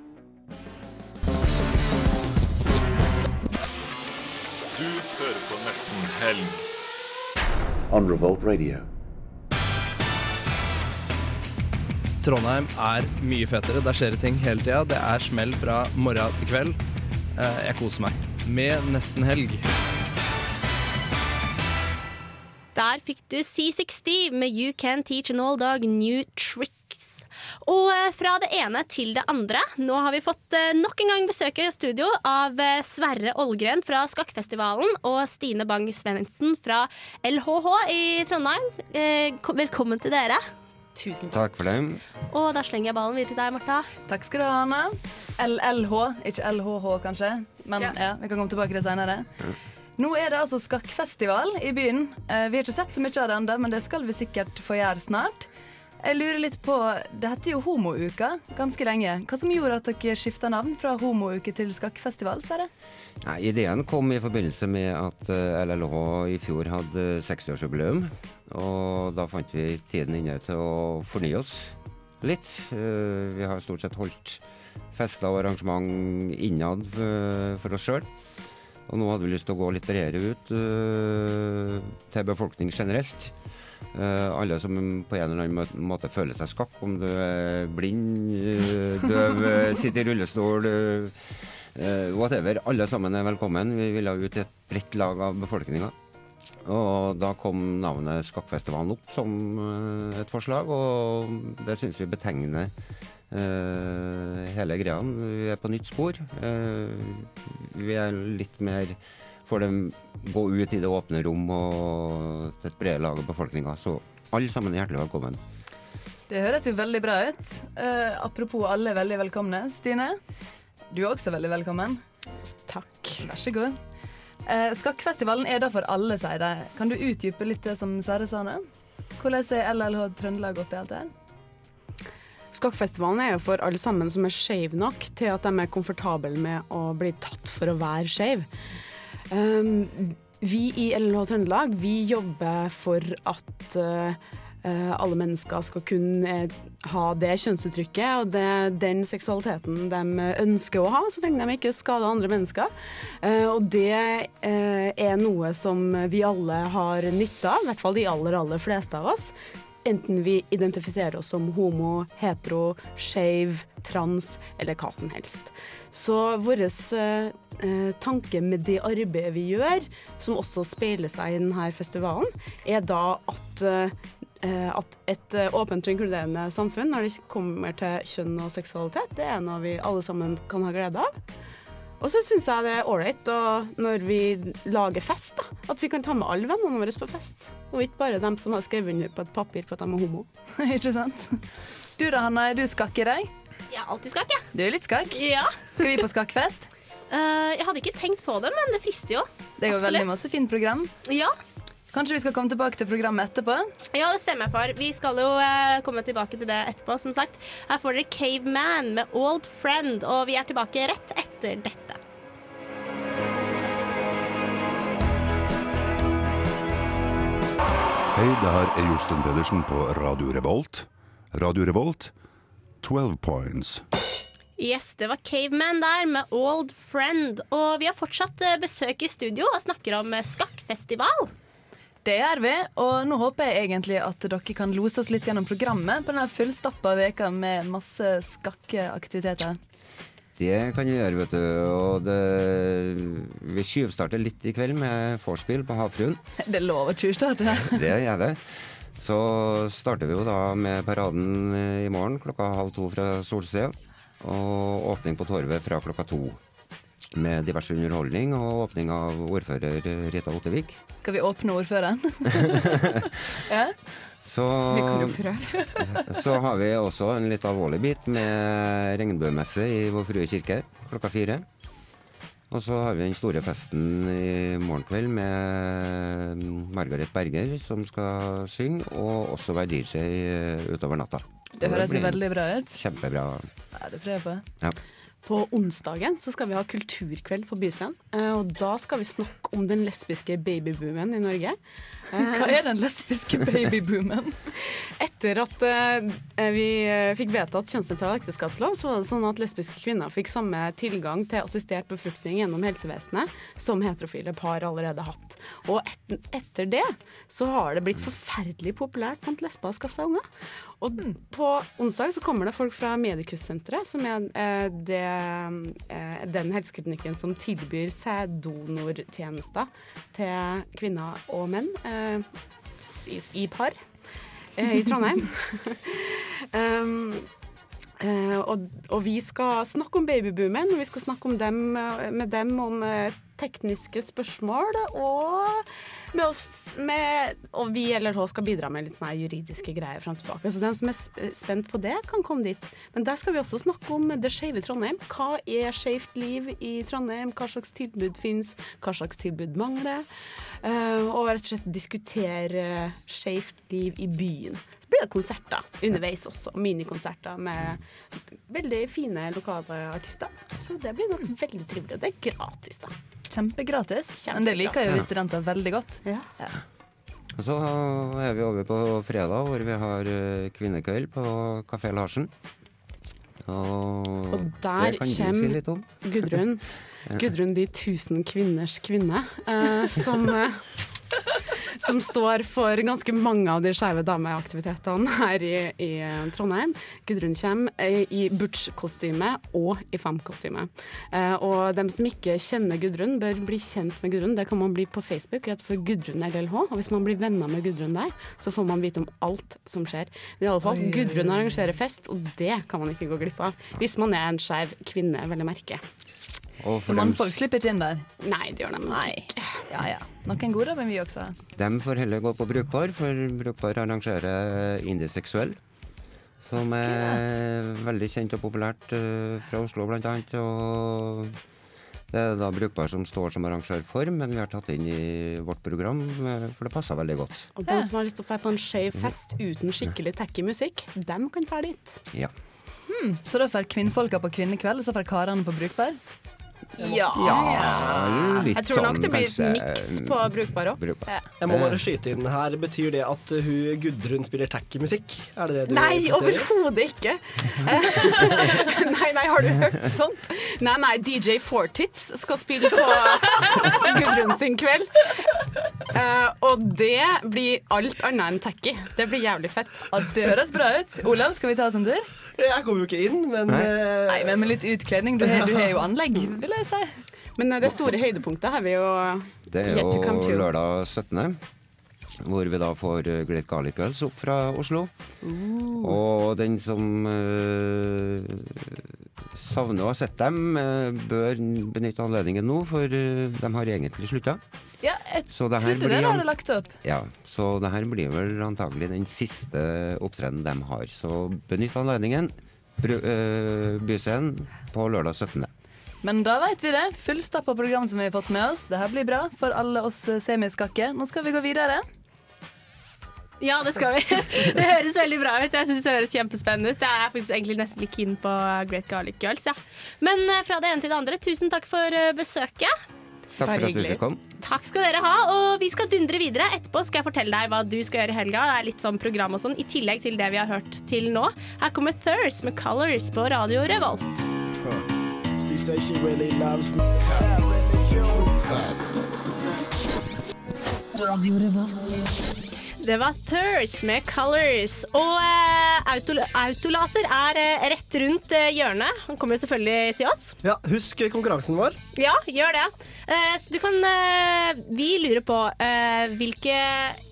Du hører på Nesten Helg. On Revolt Radio. Trondheim er mye fetere. Der skjer det ting hele tida. Det er smell fra morgen til kveld. Eh, Jeg koser meg med nesten helg. Der fikk du C60 med You Can Teach an Old Dog New Tricks. Og eh, fra det ene til det andre. Nå har vi fått eh, nok en gang besøk i studio av eh, Sverre Ålgren fra Skakkfestivalen og Stine Bang Svendsen fra LHH i Trondheim. Eh, Velkommen til dere. Tusen takk for det. Og da slenger jeg ballen videre til deg, Martha. Takk skal du ha, Anna. LLH, ikke LHH kanskje, men ja. vi kan komme tilbake til det senere. Nå er det altså skakkfestival i byen. Eh, vi har ikke sett så mye av det ennå, men det skal vi sikkert få gjøre snart. Jeg lurer litt på, Det heter jo Homouka ganske lenge. Hva som gjorde at dere skifta navn fra Homouke til skakkfestival? Jeg? Nei, ideen kom i forbindelse med at eh, LLH i fjor hadde 60-årsjubileum. Og da fant vi tiden inne til å fornye oss litt. Eh, Vi har stort sett holdt fester og arrangement innad eh, for oss sjøl. Og nå hadde vi lyst til å gå litt bredere ut eh, til befolkning generelt. Eh, alle som på en eller annen måte føler seg skakk, om du er blind, eh, døv, eh, sitter i rullestol, whatever. Alle sammen er velkommen. Vi ville ut til et bredt lag av befolkninga. Og da kom navnet Skakkfestivalen opp som et forslag, og det syns vi betegner hele greia. Vi er på nytt spor. Vi er litt mer for dem gå ut i det åpne rom og til et bredere lag av befolkninga. Så alle sammen er hjertelig velkommen. Det høres jo veldig bra ut. Uh, apropos alle er veldig velkomne. Stine, du er også veldig velkommen. Takk. Vær så god. Uh, Skakkfestivalen er da for alle, sier de. Kan du utdype litt det som Sverre sa nå? Hvordan er LLH Trøndelag oppi alt det her? Skakkfestivalen er jo for alle sammen som er skeive nok til at de er komfortable med å bli tatt for å være skeiv. Um, vi i LNH Trøndelag vi jobber for at uh, alle mennesker skal kunne eh, ha det kjønnsuttrykket og det, den seksualiteten de ønsker å ha, så lenge de ikke skader andre mennesker. Uh, og det uh, er noe som vi alle har nytte av, i hvert fall de aller, aller fleste av oss. Enten vi identifiserer oss som homo, hetero, skeiv, trans eller hva som helst. Så vår eh, eh, tanke med det arbeidet vi gjør, som også speiler seg i denne festivalen, er da at eh, eh, at et eh, åpent og inkluderende samfunn når det kommer til kjønn og seksualitet, det er noe vi alle sammen kan ha glede av. Og så syns jeg det er ålreit når vi lager fest, da, at vi kan ta med alle vennene våre på fest. Og ikke bare dem som har skrevet under på et papir på at de er homo. Ikke sant? Du da, Hanna, er du skakk i deg? Jeg er alltid skakk, jeg. Du er litt skakk? Ja. Skal vi på skakkfest? Uh, jeg hadde ikke tenkt på det, men det frister jo. Det er jo veldig masse fint program. Ja. Kanskje vi skal komme tilbake til programmet etterpå? Ja, det stemmer jeg for. Vi skal jo eh, komme tilbake til det etterpå, som sagt. Her får dere Caveman med Old Friend, og vi er tilbake rett etter dette. Hei, det her er Josten Pedersen på Radio Revolt. Radio Revolt, 12 points. Yes, det var Caveman der med Old Friend. Og vi har fortsatt eh, besøk i studio og snakker om eh, skakkfestival. Det gjør vi, og nå håper jeg egentlig at dere kan lose oss litt gjennom programmet på denne fullstappa veka med masse skakkeaktiviteter. Det kan vi gjøre, vet du. Og det, vi tjuvstarter litt i kveld med vorspiel på Havfruen. Det er lov å tjuvstarte. Det er det. Så starter vi jo da med paraden eh, i morgen klokka halv to fra Solsida. Og åpning på Torvet fra klokka to. Med diverse underholdning og åpning av ordfører Rita Ottevik. Skal vi åpne ordføreren? ja. Så, Vi kan jo prøve. så har vi også en litt alvorlig bit med regnbuemesse i Vår Frue kirke klokka fire. Og så har vi den store festen i morgen kveld med Margaret Berger som skal synge, og også være DJ utover natta. Det høres jo veldig bra ut. Kjempebra. Ja, det tror jeg på. Ja. På onsdagen så skal vi ha kulturkveld på Byscenen. eh, Og da skal vi snakke om den lesbiske babyboomen i Norge. Hva er den lesbiske babyboomen? Etter at eh, vi eh, fikk vedtatt kjønnsnøytral ekteskapslov, så var det sånn at lesbiske kvinner fikk samme tilgang til assistert befruktning gjennom helsevesenet som heterofile par allerede hatt. Og etter det så har det blitt forferdelig populært blant lesber å skaffe seg unger. Og på onsdag så kommer det folk fra Medikussenteret, som er eh, det, eh, den helseklinikken som tilbyr sæddonortjenester til kvinner og menn eh, i, i par eh, i Trondheim. um, og, og vi skal snakke om babyboomen, og vi skal snakke om dem, eh, med dem om tekniske spørsmål. Og, med oss, med, og vi eller hun skal bidra med litt sånne juridiske greier fram og tilbake. Så den som er spent på det, kan komme dit. Men der skal vi også snakke om det skeive Trondheim. Hva er skeivt liv i Trondheim? Hva slags tilbud finnes? Hva slags tilbud mangler? Eh, og rett og slett diskutere skeivt liv i byen. Så blir det konserter underveis også. Minikonserter med veldig fine lokale artister. Så det blir nok veldig trivelig. Og det er gratis, da. Kjempegratis. Men det liker jo vi studenter veldig godt. Ja. Og så er vi over på fredag, hvor vi har eh, kvinnekveld på Kafé Larsen. Og, Og der det kan du si litt om. kommer Gudrun. Gudrun de tusen kvinners kvinne, uh, som, eh, som står for ganske mange av de skeive dameaktivitetene her i, i Trondheim. Gudrun kommer eh, i Butch-kostyme og i Fam-kostyme. Eh, og dem som ikke kjenner Gudrun, bør bli kjent med Gudrun. Det kan man bli på Facebook hun heter Gudrun LLH. Og hvis man blir venner med Gudrun der, så får man vite om alt som skjer. Men i alle fall. Gudrun arrangerer fest, og det kan man ikke gå glipp av. Hvis man er en skeiv kvinne, vel å merke. Og Så mannfolk slipper ikke inn der? Nei, det gjør de ikke. Ja ja. Noen gode, men vi også. De får heller gå på Brukbar, for Brukbar arrangerer Indiseksuell. Som er veldig kjent og populært eh, fra Oslo, blant annet. Og det er da Brukbar som står som arrangør for, men vi har tatt inn i vårt program, eh, for det passer veldig godt. Og de som har lyst til å dra på en skeiv fest uten skikkelig tacky musikk, dem kan dra dit. Ja. Hmm, så da får kvinnfolka på kvinnekveld, og så får karene på brukbar? Ja. litt Jeg tror nok sånn, det blir kanskje, miks på brukbar òg. brukbar. Jeg må bare skyte inn her. Betyr det at hun Gudrun spiller tacky-musikk? Er det det du Nei, overhodet ikke. nei, nei, har du hørt sånt? Nei, nei, DJ Fortits skal spille på Gudrun sin kveld. Uh, og det blir alt annet enn tacky. Det blir jævlig fett. det høres bra ut. Olav, skal vi ta oss en tur? Jeg kommer jo ikke inn, men Nei, Nei, men med litt utkledning. Du har, du har jo anlegg, vil jeg si. Men eh, det store høydepunktet har vi jo Det er jo lørdag 17., hvor vi da får eh, Great Garlic Girls opp fra Oslo. Og den som eh, savner å ha sett dem, eh, bør benytte anledningen nå, for eh, de har egentlig slutta. Ja, jeg Så det her trodde an- hadde lagt opp. Ja, så det her blir vel antagelig den siste opptredenen de har. Så benytt anledningen. Eh, Byscenen på lørdag 17. Men da vet vi det. Fullstappa program som vi har fått med oss. Det her blir bra for alle oss semiskakke. Nå skal vi gå videre. Ja, det skal vi. Det høres veldig bra ut. Jeg synes det høres kjempespennende ut. Jeg er faktisk egentlig nesten litt keen på Great Garlic Girls. Ja. Men eh, fra det ene til det andre, tusen takk for eh, besøket. Takk for at du fikk komme. Takk skal dere ha, og vi skal dundre videre. Etterpå skal jeg fortelle deg hva du skal gjøre i helga. Det er litt sånn program og sånn, i tillegg til det vi har hørt til nå. Her kommer Thurs med Colors på Radio Revolt. Radio Revolt. Det var Thurs med Colors. Og eh, autol autolaser er eh, rett rundt eh, hjørnet. Han kommer jo selvfølgelig til oss. ja, husk konkurransen vår. Ja, gjør det. Eh, så du kan Vi lurer på eh, hvilke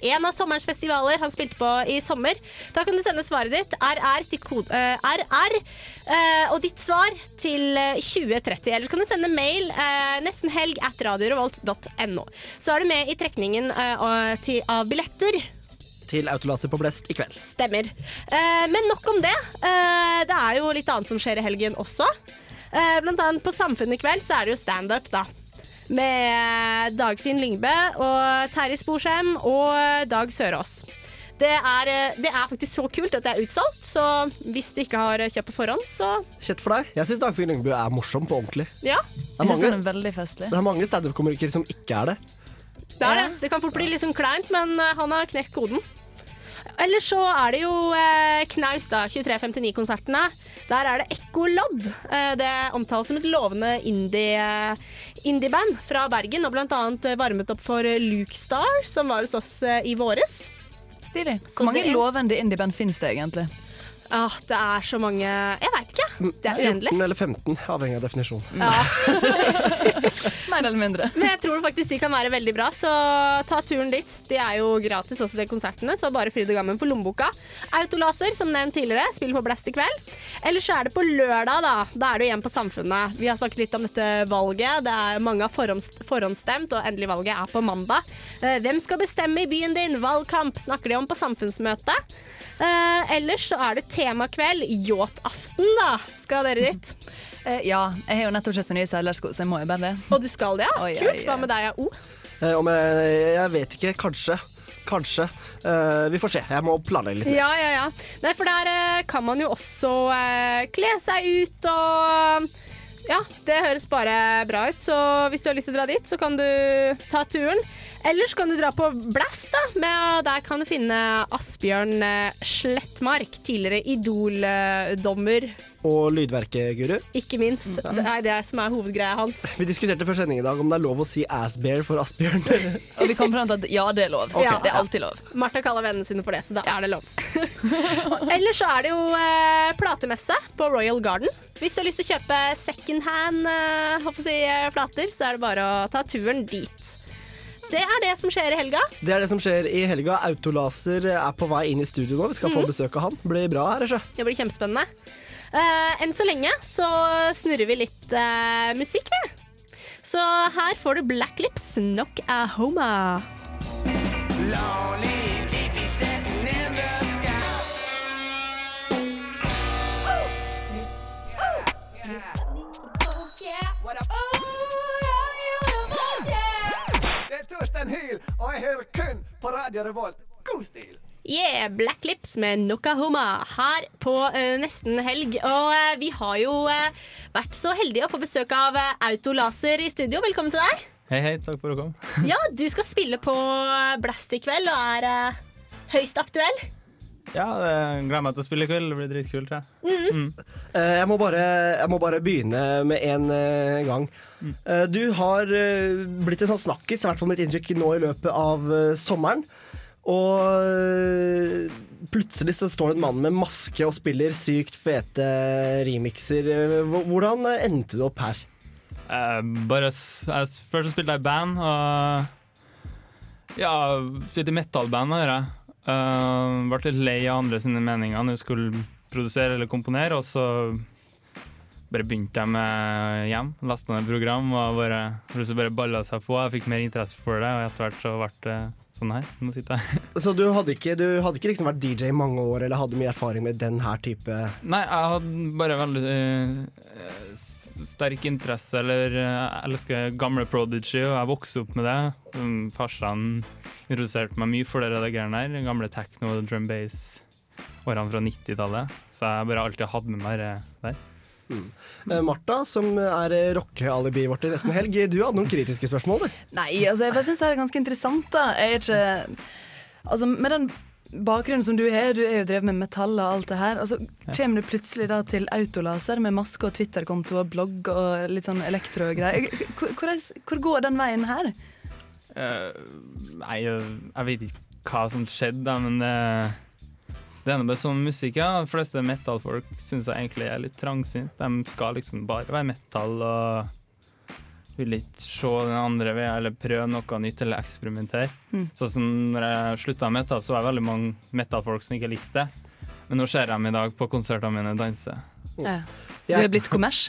En av sommerens festivaler han spilte på i sommer. Da kan du sende svaret ditt RR til kode eh, RR eh, og ditt svar til eh, 2030. Eller så kan du sende mail eh, nesten helg at radiorevolt.no. Så er du med i trekningen av billetter. Til Autolaser på Blest i kveld. Stemmer. Eh, men nok om det. Eh, det er jo litt annet som skjer i helgen også. Eh, blant annet på Samfunnet i kveld så er det jo standup, da. Med Dagfinn Lyngbø og Terje Sporsheim og Dag Sørås. Det er, eh, det er faktisk så kult at det er utsolgt, så hvis du ikke har kjøpt på forhånd, så Kjett for deg. Jeg syns Dagfinn Lyngbø er morsom på ordentlig. ja. Det er mange, veldig festlig. det er mange standup-komikere som ikke er det. Det er det. Det kan fort bli litt sånn kleint, men eh, han har knekt koden. Ellers så er det jo eh, knaus, da. 2359-konsertene. Der er det Ekkolodd. Eh, det omtales som et lovende indie-band indieband fra Bergen, og blant annet varmet opp for Luke Star, som var hos oss eh, i våres. Stilig. Hvor mange det lovende indieband finnes det egentlig? Ah, det er så mange Jeg veit ikke. Det er uendelig. 14 eller 15, avhengig av definisjon. Ja. Mer eller mindre. Men jeg tror faktisk de kan være veldig bra, så ta turen dit. De er jo gratis også, de konsertene, så bare fryd og gammen for lommeboka. Autolaser, som nevnt tidligere, spiller på Blast i kveld. Eller så er det på lørdag, da. Da er du igjen på Samfunnet. Vi har snakket litt om dette valget. Det er Mange har forhånds forhåndsstemt, og endelig valget er på mandag. Eh, Hvem skal bestemme i byen din? Valgkamp snakker de om på samfunnsmøtet. Eh, ellers så er det temakveld. Yachtaften, da. Skal dere dit? Eh, ja, jeg har jo nettopp kjøpt meg nye seilersko, så jeg må jo bare det. Og du skal det, ja? Oi, Kult. Hva med deg, O? Eh, om jeg, jeg vet ikke. Kanskje. Kanskje. Uh, vi får se. Jeg må planlegge litt. mer. Ja, ja, ja. Nei, for der uh, kan man jo også uh, kle seg ut og Ja, det høres bare bra ut. Så hvis du har lyst til å dra dit, så kan du ta turen. Ellers kan du dra på Blast, da. Med, der kan du finne Asbjørn eh, Slettmark, tidligere Idol-dommer. Og lydverket-guru. Ikke minst. Det er det som er hovedgreia hans. Vi diskuterte før sending i dag om det er lov å si assbear for Asbjørn. Og vi kom fram til at ja, det er lov. Ja. Det er alltid lov. Martha kaller vennene sine for det, så da er det lov. Ellers så er det jo eh, platemesse på Royal Garden. Hvis du har lyst til å kjøpe second hand eh, si, eh, plater, så er det bare å ta turen dit. Det er det som skjer i helga. Det er det som skjer i helga. Autolaser er på vei inn i studio nå. Vi skal få Mhm. besøk av han. Blir bra her, ikke? Det blir kjempespennende. Uh, enn så lenge så snurrer vi litt uh, musikk, vi. Så her får du Black Lips, Knock a Homa. Det Torstein Hyl, og jeg hører kun på Radio Revolt. God stil! Yeah, Black Lips med Nokahoma her på uh, nesten helg. Og uh, vi har jo uh, vært så heldige å få besøk av Autolaser i studio. Velkommen til deg. Hei, hei. Takk for at du kom. Ja, du skal spille på Blast i kveld og er høyst aktuell. Ja, jeg gleder meg til å spille i kveld. Det blir dritkult. Jeg. Mm. Mm. Jeg må, bare, jeg må bare begynne med en eh, gang. Eh, Du har eh, blitt en sånn snakkis, i hvert fall mitt inntrykk nå i løpet av eh, sommeren. Og eh, plutselig så står det en mann med maske og spiller sykt fete remixer. Eh, Hvordan endte du opp her? Eh, bare, jeg, først så spilte jeg i band, og ja, spilte i metal-band. Jeg. Eh, ble litt lei av andre sine meninger når jeg skulle produsere eller komponere, og så bare begynte jeg med hjem. Lasta ned program og bare, plutselig bare balla seg på. Jeg fikk mer interesse for det, og etter hvert så ble det sånn her. Nå sitter jeg Så du hadde ikke, du hadde ikke liksom vært DJ i mange år eller hadde mye erfaring med den her type Nei, jeg hadde bare veldig s- sterk interesse, eller eh, jeg elsker gamle Prodigy, og jeg vokste opp med det. Um, Farsan introduserte meg mye for det der greiene her. Gamle techno, drum bass, årene fra 90-tallet. Så jeg bare alltid hatt med meg det der. Mm. Martha, som er eh, rockealibiet vårt i nesten helg, du hadde noen kritiske spørsmål, du. Nei, altså jeg bare syns det er ganske interessant, da. Jeg er ikke Altså, med den bakgrunnen som du har, du er jo drevet med metall og alt det her. Altså, Kommer du plutselig da til autolaser med maske og Twitter-konto og blogg og litt sånn elektro-greier? Hvor, hvor, går den veien her? Uh, nei, jeg, vet ikke hva som skjedde, da, men det, det nå bare sånn musikk, ja. De fleste metallfolk syns jeg egentlig er litt trangsynt. De skal liksom bare være metall og vil ikke se den andre veien eller prøve noe nytt eller eksperimentere. Mm. Sånn som når jeg slutta med metal, så var det veldig mange metal-folk som ikke likte det. Men nå ser jeg dem i dag på konsertene mine danse. Ja. Du er blitt kommers?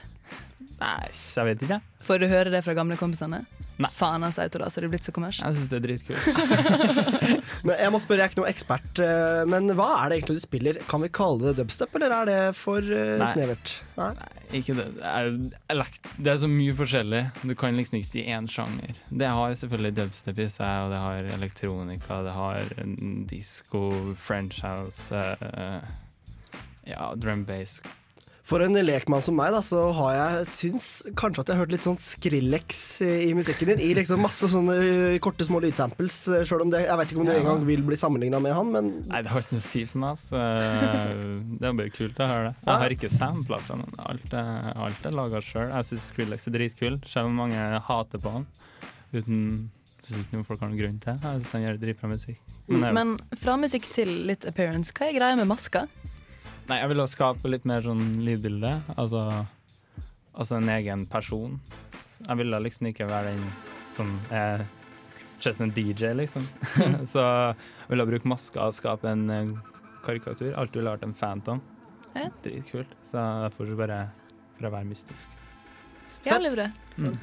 Nei, jeg vet ikke. Får du høre det fra gamle kompisene? Nei. Faen, altså, autolaser er blitt så kommers. Jeg syns det er dritkult. Men jeg må spørre, jeg er ikke noen ekspert, eh, men hva er det egentlig du spiller? Kan vi kalle det dubstep, eller er det for eh, Nei. snevert? Nei. Ikke det. Det er, så mye forskjellig. Du kan liksom ikke si én sjanger. Det har selvfølgelig dubstep i seg, og det har elektronika, det har disko, french house, eh, ja, drum bass. For en lekmann som meg, da, så har jeg syns kanskje at jeg har hørt litt sånn Skrillex i musikken din. I liksom masse sånne eh, korte, små lydsamples. Sjøl Selv om det, jeg vet ikke om du Ja. engang vil bli sammenligna med han, men Nei, det har ikke noe å si for meg. Så det er bare kult å høre det. Jeg har ikke sampla fra noen. Alt alt er laga sjøl. Jeg syns Skrillex er dritkul, selv om mange hater på han. Uten synes ikke noen folk har noen grunn til. Jeg syns han gjør dritbra musikk. Men, Men fra musikk til litt appearance, hva er greia med maska? Nei, jeg ville skape litt mer sånn lydbilde. Altså, altså en egen person. Jeg ville liksom ikke være den som er just en DJ, liksom. så jeg ville bruke maska og skape en eh, karikatur. Alltid ville vært en Phantom. Ja. Dritkult. Så derfor så bare for å være mystisk. Jævlig bra. Mm.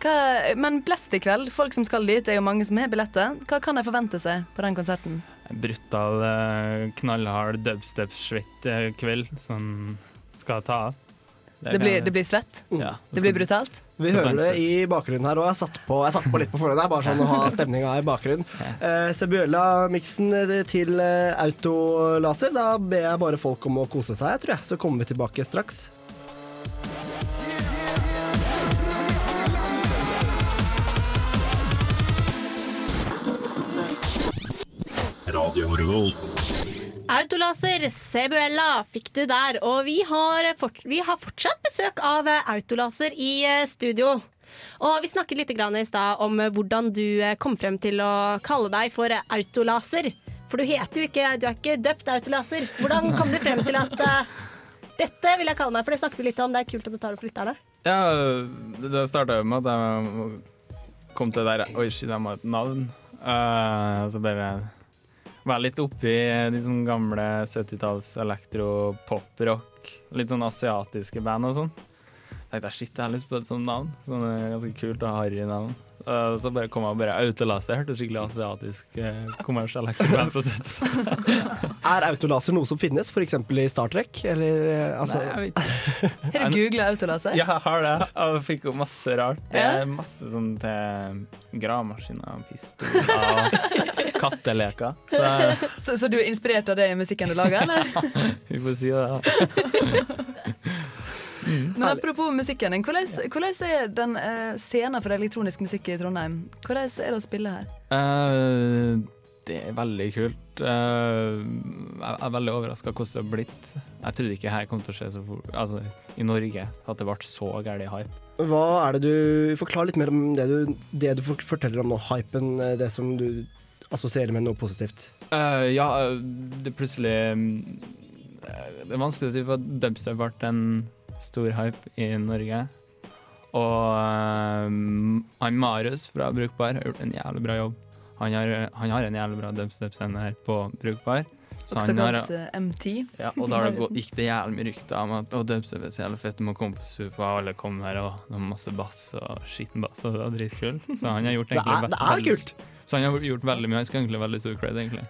Hva, men Blest i kveld, folk som skal dit, det er jo mange som har billetter. Hva kan de forvente seg på den konserten? Brutal, eh, knallhard dubstep-svett eh, kveld som skal ta av. Det blir, det blir svett? Ja, Det blir brutalt? vi hører det i bakgrunnen her. Og jeg satt på, jeg satt på litt på forhånd her, bare sånn å ha stemninga i bakgrunnen. Eh, Sebuella-miksen eh, til eh, Autolaser. Da ber jeg bare folk om å kose seg, tror jeg. Så kommer vi tilbake straks. Radio Revolt. Autolaser, Sebuella fikk du der. Og vi har, fort, vi har fortsatt besøk av Autolaser i eh, studio. Og vi snakket litt grann i stad om hvordan du eh, kom frem til å kalle deg for Autolaser. For du heter jo ikke Du er ikke døpt Autolaser. Hvordan kom du frem til at uh, dette vil jeg kalle meg? For det snakket vi litt om. Det er kult at du tar opp da. Ja, det starta jo med at jeg kom til det der Oi, shit, jeg må ha et navn. Uh, så bare være litt oppi de sånne gamle 70-talls elektro-pop-rock. Litt sånn asiatiske band og sånn. tenkte jeg shit, jeg har lyst på et sånt navn. Sånn eh, ganske kult og harry navn. Uh, så bare kom jeg og bare autolaser. Hørtes skikkelig asiatisk uh, kommersiell elektroband fra 70-tallet. Er autolaser noe som finnes, f.eks. i Star Trek? Eller eh, altså Nei, jeg vet ikke. Har du googla autolaser? Ja, jeg har det. Jeg fikk jo masse rart. Det er masse sånn til gravemaskiner, pistoler katteleker. Så Så, så du er inspirert av det i musikken du lager, eller? vi får si det, da. Men apropos musikken din, hvordan, hvordan er den uh, scenen for elektronisk musikk i Trondheim? Hvordan er det å spille her? Uh, det er veldig kult. Uh, jeg er veldig overraska hvordan det har blitt. Jeg trodde ikke her kom til å skje så fort, altså i Norge, at det ble så gæren hype. Hva er det du Forklar litt mer om det du, det du forteller om nå. Hypen, det som du assosierer med noe positivt. Uh, ja, det plutselig mm, Det er vanskelig å si, for dubstep ble en stor hype i Norge. Og um, han Marius fra Brukbar har gjort en jævlig bra jobb. Han har, han har en jævlig bra dubstep-scene her på Brukbar. Så Også han har- kalt eh, MT. ja, og da det gikk det jævlig mye rykter om at dubstep er så jævlig fett, du må komme på Supa, og alle kom her, og det var masse bass og skitten bass, og det var dritkult. Så han har gjort Det er- det er veldig- kult. Så han har gjort veldig mye, han skal egentlig ha veldig stor cred, egentlig.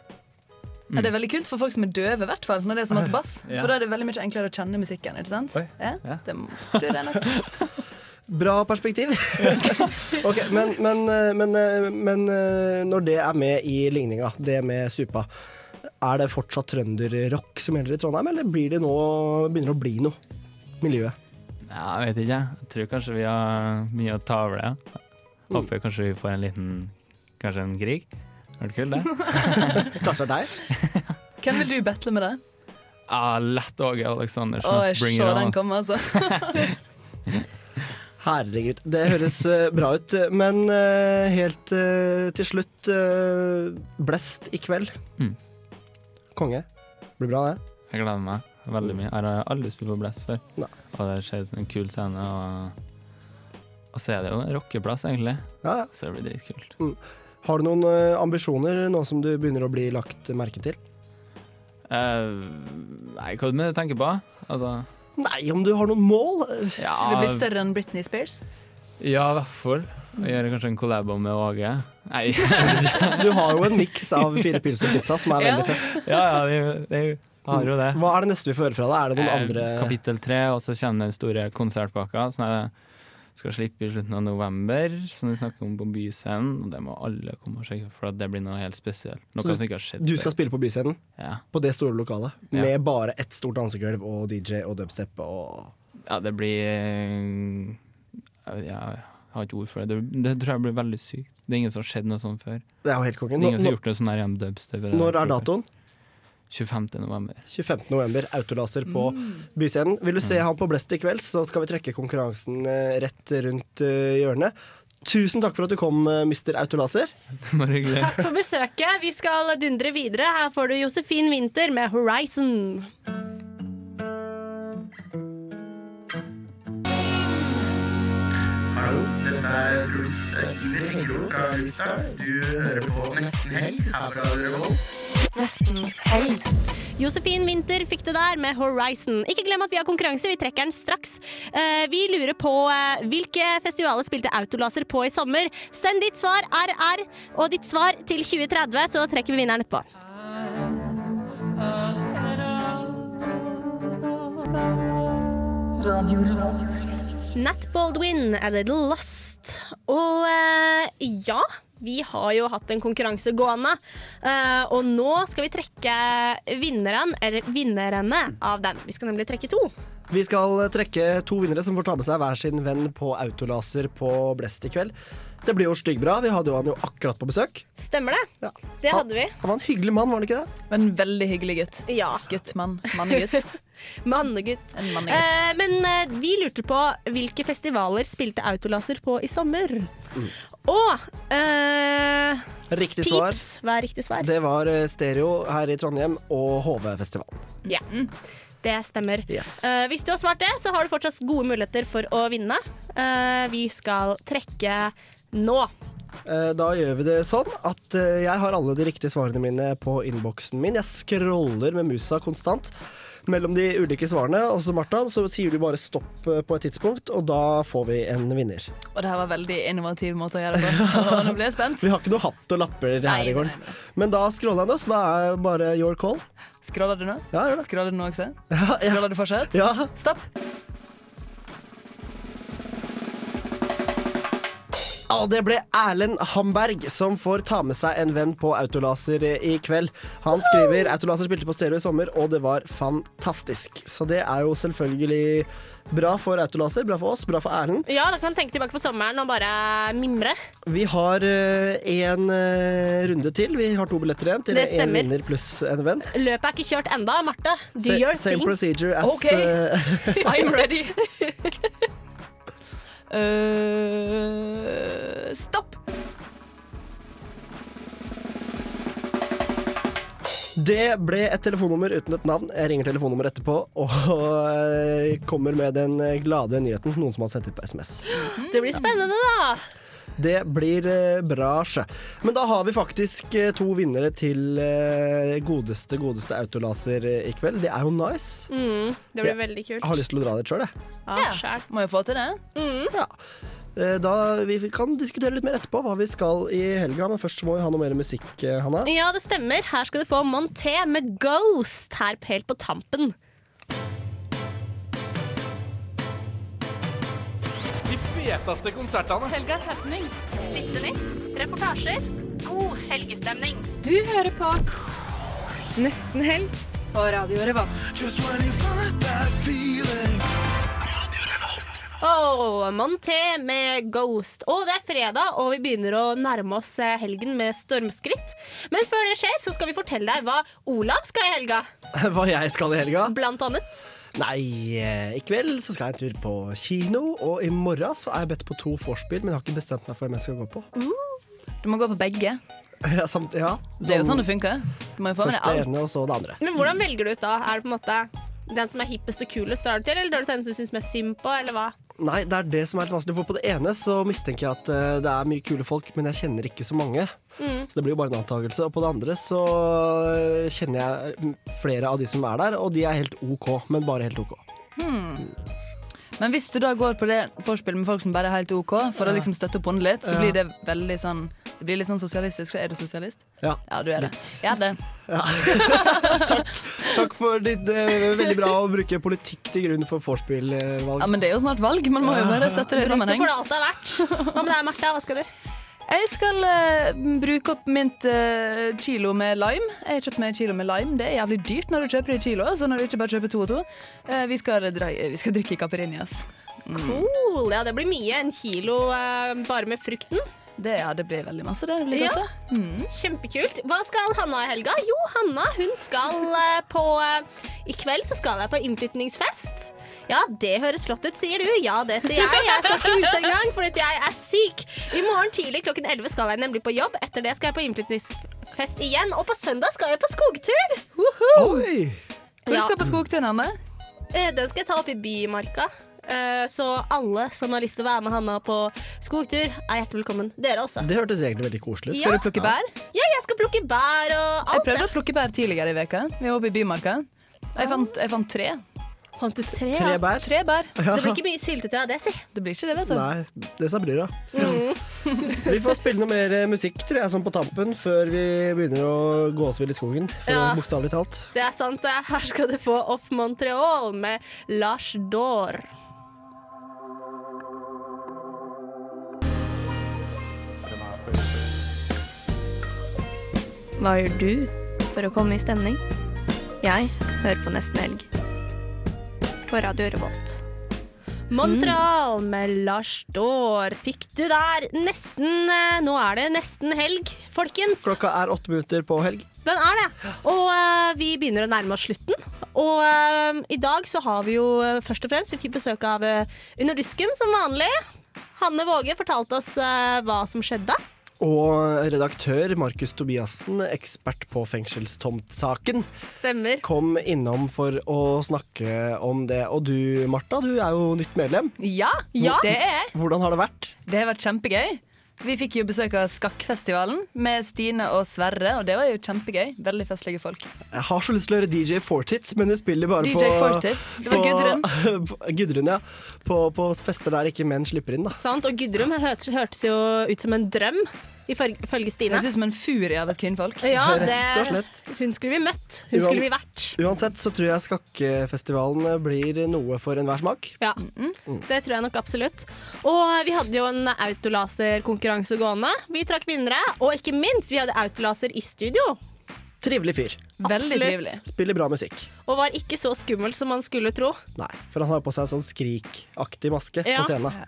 Ja, det er veldig kult for folk som er døve, i hvert fall, når det er så masse bass. Ja. For da er det veldig mye enklere å kjenne musikken, ikke sant? Oi. Ja, Ja. det tror jeg det er nok. Bra perspektiv. ok, men, men, eh, men, eh, men eh, når det er med i ligninga, det med supa, er det fortsatt trønderrock som gjelder i Trondheim, eller blir det nå, begynner det å bli noe? Miljøet. Ja, jeg vet ikke. Jeg tror kanskje vi har mye å ta over det. Håper kanskje vi får en liten Kanskje en krig. Er det kult, det? Kanskje deg? Hvem vil du battle med da? Ah, lett Åge Alexander. Å, jeg on, den komme, altså. Herregud, det høres eh, bra ut. Men uh, helt uh, til slutt uh, Blest i kveld. Mm. Konge. Blir bra, det. Jeg gleder meg veldig mye. Jeg har aldri spilt på Blest før. Og det skjer en kul scene. Og, og så er det jo en rockeplass, egentlig. Ja, ja. Så det blir dritkult. Mm. Har du noen eh, ambisjoner nå som du begynner å bli lagt merke til? Uh, nei, hva er det du tenker på? Altså Nei, om du har noen mål? Ja, Vil du bli større enn Britney Spears? Ja, i hvert fall. Gjøre kanskje en collabo med Åge. Nei. Du har jo en miks av fire pils og pizza som er Ja. veldig tøff. Ja, ja, vi har jo det. Hva er det neste vi får høre fra deg? Er det noen Eh, andre Kapittel tre, og så kommer den store konsertpakka. Som jeg skal slippe i slutten av november, som vi snakker om på Byscenen. Og det må alle komme og sjekke, for det blir noe helt spesielt. Noe Så skjedd Du skal spille på Byscenen? Ja. På det store lokalet? Ja. Med bare ett stort dansegulv og DJ og dubstep og Ja, det blir eh, Jeg, har ikke ord for det. det. Det tror jeg blir veldig sykt. Det er ingen som har skjedd noe sånt før. Det er jo helt kongen. Det er ingen som har gjort noe sånn her dubstep. Når er datoen? jeg. Datoen? 25. november. 25. november, autolaser på Mm. Byscenen. Vil du se han på Blest i kveld, så skal vi trekke konkurransen eh, rett rundt eh, hjørnet. Tusen takk for at du kom, eh, Mr. Autolaser. Bare hyggelig. Takk for besøket. Vi skal dundre videre. Her får du Josefin Winther med 'Horizon'. Hallo, dette er Truls Iver Heglo fra Lysdal. Du hører på Nesten Helg her fra Revolt. Nesten helg. Josefin Winther fikk du der med 'Horizon'. Ikke glem at vi har konkurranse. Vi trekker den straks. Eh, vi lurer på eh, hvilke festivaler spilte Autolaser på i sommer. Send ditt svar RR og ditt svar til 2030, så trekker vi vinneren etterpå. Nat Baldwin, A Little Lost. Og eh, ja, vi har jo hatt en konkurranse gående. eh, og nå skal vi trekke vinneren, eller vinnerne av den. Vi skal nemlig trekke to. Vi skal trekke to vinnere som får ta med seg hver sin venn på autolaser på Blest i kveld. Det blir jo styggbra. Vi hadde jo han jo akkurat på besøk. Stemmer det? Det hadde vi. Han var en hyggelig mann, var han ikke det? En veldig hyggelig gutt. Ja. Gutt, mann. Mannegutt. Mannegutt. En mannegutt. Eh, men eh, vi lurte på hvilke festivaler spilte Autolaser på i sommer. Og eh, Riktig svar. Pips, hva er riktig svar? Det var eh, Stereo her i Trondheim og HV-festivalen. Ja, det stemmer. Yes. Eh, hvis du har svart det, så har du fortsatt gode muligheter for å vinne. Eh, vi skal trekke nå. Eh, Da gjør vi det sånn at eh, jeg har alle de riktige svarene mine på innboksen min. Jeg scroller med musa konstant mellom de ulike svarene. Og så Martha, så sier du bare stopp eh, på et tidspunkt, og da får vi en vinner. Og det her var veldig innovativ måte å gjøre det på. Nå ble jeg spent. Vi har ikke noe hatt og lapper Nei, her i gården. nei, Men da scroller jeg nå, så da er bare your call. Scroller du nå? Ja, gjør det. Scroller du nå også? Ja, ja. Scroller du fortsatt? Ja. Stopp. Og det ble Erlend Hamberg som får ta med seg en venn på Autolaser i kveld. Han skriver Autolaser spilte på stereo i sommer, og det var fantastisk. Så det er jo selvfølgelig bra for Autolaser, bra for oss, bra for Erlend. Ja, da kan han tenke tilbake på sommeren og bare mimre. Vi har én runde til. Vi har to billetter igjen til én vinner pluss en venn. Løpet er ikke kjørt enda, Marte. Do Sa- your same thing. procedure as okay. uh, I'm ready. Eh, stopp. Det ble et telefonnummer uten et navn. Jeg ringer telefonnummeret etterpå og eh, kommer med den glade nyheten. Noen som har sendt ut på SMS. Det blir spennende, da. Det blir eh, bra, sjø. Men da har vi faktisk eh, to vinnere til eh, godeste, godeste Autolaser i kveld. Det er jo nice. Mm, det blir Jeg veldig kult. har lyst til å dra dit sjøl, jeg. Ja, ja. Må jo få til det. Mm. Ja. Da, vi kan diskutere litt mer etterpå hva vi skal i helga, men først må vi ha noe mer musikk, Hanna. Ja, det stemmer. Her skal du få Monté med Ghost her helt på tampen. Feteste konsertene. Helgas happenings. Siste nytt. Reportasjer. God helgestemning. Du hører på Nesten helg på Radio Revolt. Oh, Monté med Ghost. Og det er fredag, og vi begynner å nærme oss eh, helgen med stormskritt. Men før det skjer, så skal vi fortelle deg hva Olav skal i helga. Hva jeg skal i helga? Blant annet. Nei, eh, i kveld så skal jeg en tur på kino, og i morgen så er jeg bedt på to vorspiel, men jeg har ikke bestemt meg for hvem jeg skal gå på. Du må gå på begge. Ja, samt, ja, Det er jo sånn det funker. Du må jo få med deg det alt. ene, og så det andre. Men hvordan velger du ut da? Er det på en måte den som er hippest og kulest, drar du til, eller drar du til den du syns mest synd på, eller hva? Nei, det er det som er litt vanskelig, for på det ene så mistenker jeg at eh, det er mye kule folk, men jeg kjenner ikke så mange. Mm. Så det blir jo bare en antakelse. Og på det andre så eh, kjenner jeg mm, flere av de som er der, og de er helt OK, men bare helt OK. Hmm. Men hvis du da går på det vorspiel med folk som bare er helt OK, for å liksom støtte opp under litt, så Ja. blir det veldig sånn Det blir litt sånn sosialistisk. Er du sosialist? Ja. Ja, du er det. Jeg er det. Takk for ditt eh, veldig bra å bruke politikk til grunn for vorspiel-valg. Ja, men det er jo snart valg. Man må jo bare sette det i sammenheng. for det alt det er verdt. Hva med deg, Martha? Hva skal du? Jeg skal eh, bruke opp mitt eh, kilo med lime. Jeg har kjøpt meg kilo med lime. Det er jævlig dyrt når du kjøper det kilo, så når du ikke bare kjøper to og to. Eh, vi, skal vi skal drikke caipirinhas. Mm. Cool. Ja, det blir mye. En kilo bare med frukten. Det, ja, det blir veldig masse. Det blir Ja. godt, det. Mm. Kjempekult. Hva skal Hanna i helga? Jo, Hanna hun skal eh, på eh, I kveld så skal jeg på innflytningsfest. Ja, det høres flott ut, sier du. Ja, det sier jeg. Jeg skal ikke ut engang, fordi jeg er syk. I morgen tidlig klokken 11 skal jeg nemlig på jobb. Etter det skal jeg på innflytningsfest igjen. Og på søndag skal jeg på skogtur. Hvor Ja. skal du på skogturen, Anne? Eh, Den skal jeg ta opp i Bymarka. Eh, Så alle som har lyst til å være med Hanna på skogtur, er hjertelig velkommen. Dere også. Det hørtes egentlig veldig koselig ut. Ja. Skal du plukke bær? Ja, jeg skal plukke bær og alt. Jeg prøvde å plukke bær tidligere i veka. Vi var oppe i Bymarka. Jeg fant, jeg fant tre. Fant du tre? Tre bær? Tre bær. Ja. Det blir ikke mye syltetøy av det, si. Det blir ikke det, vet du. Nei, det sa bryra. Mm. Vi får spille noe mer eh, musikk, tror jeg, sånn på tampen, før vi begynner å gå oss vill i skogen. For Ja. Bokstavelig talt. Det er sant. det. Her skal du få Off Montreal med Lars Daur. Hva gjør du for å komme i stemning? Jeg hører på Nesten Helg. På Radio Revolt. Montreal med Lars Dår fikk du der. Nesten eh, Nå er det nesten helg, folkens. Klokka er åtte minutter på helg. Den er det. Og uh, vi begynner å nærme oss slutten. Og uh, i dag så har vi jo først og fremst vi fikk besøk av uh, Under dusken, som vanlig. Hanne Våge fortalte oss hva som skjedde. Og redaktør Markus Tobiassen, ekspert på fengselstomtsaken, Stemmer. kom innom for å snakke om det. Og du, Martha, du er jo nytt medlem. Ja, Ja. det er jeg. Hvordan har det vært? Det har vært kjempegøy. Vi fikk jo besøk av Skakkfestivalen med Stine og Sverre, og det var jo kjempegøy. Veldig festlige folk. Jeg har så lyst til å høre DJ Fortits, men hun spiller bare DJ på Fortits. Det var på- Gudrun. Gudrun, ja. På, på fester der ikke menn slipper inn, da. Sant, og hørtes, hørtes jo ut som en drøm. Ifølge Stine. Høres ut som en furie av et kvinnfolk. Ja, det, hun skulle vi møtt. Hun skulle vi vært. Uansett så tror jeg Skakkefestivalen blir noe for enhver smak. Ja, det tror jeg nok absolutt. Og vi hadde jo en autolaserkonkurranse gående. Vi trakk vinnere. Og ikke minst, vi hadde autolaser i studio. Trivelig fyr. Veldig Absolutt. trivelig. Spiller bra musikk. Og var ikke så skummel som man skulle tro. Nei, for han har på seg en sånn skrikaktig maske Ja. på scenen.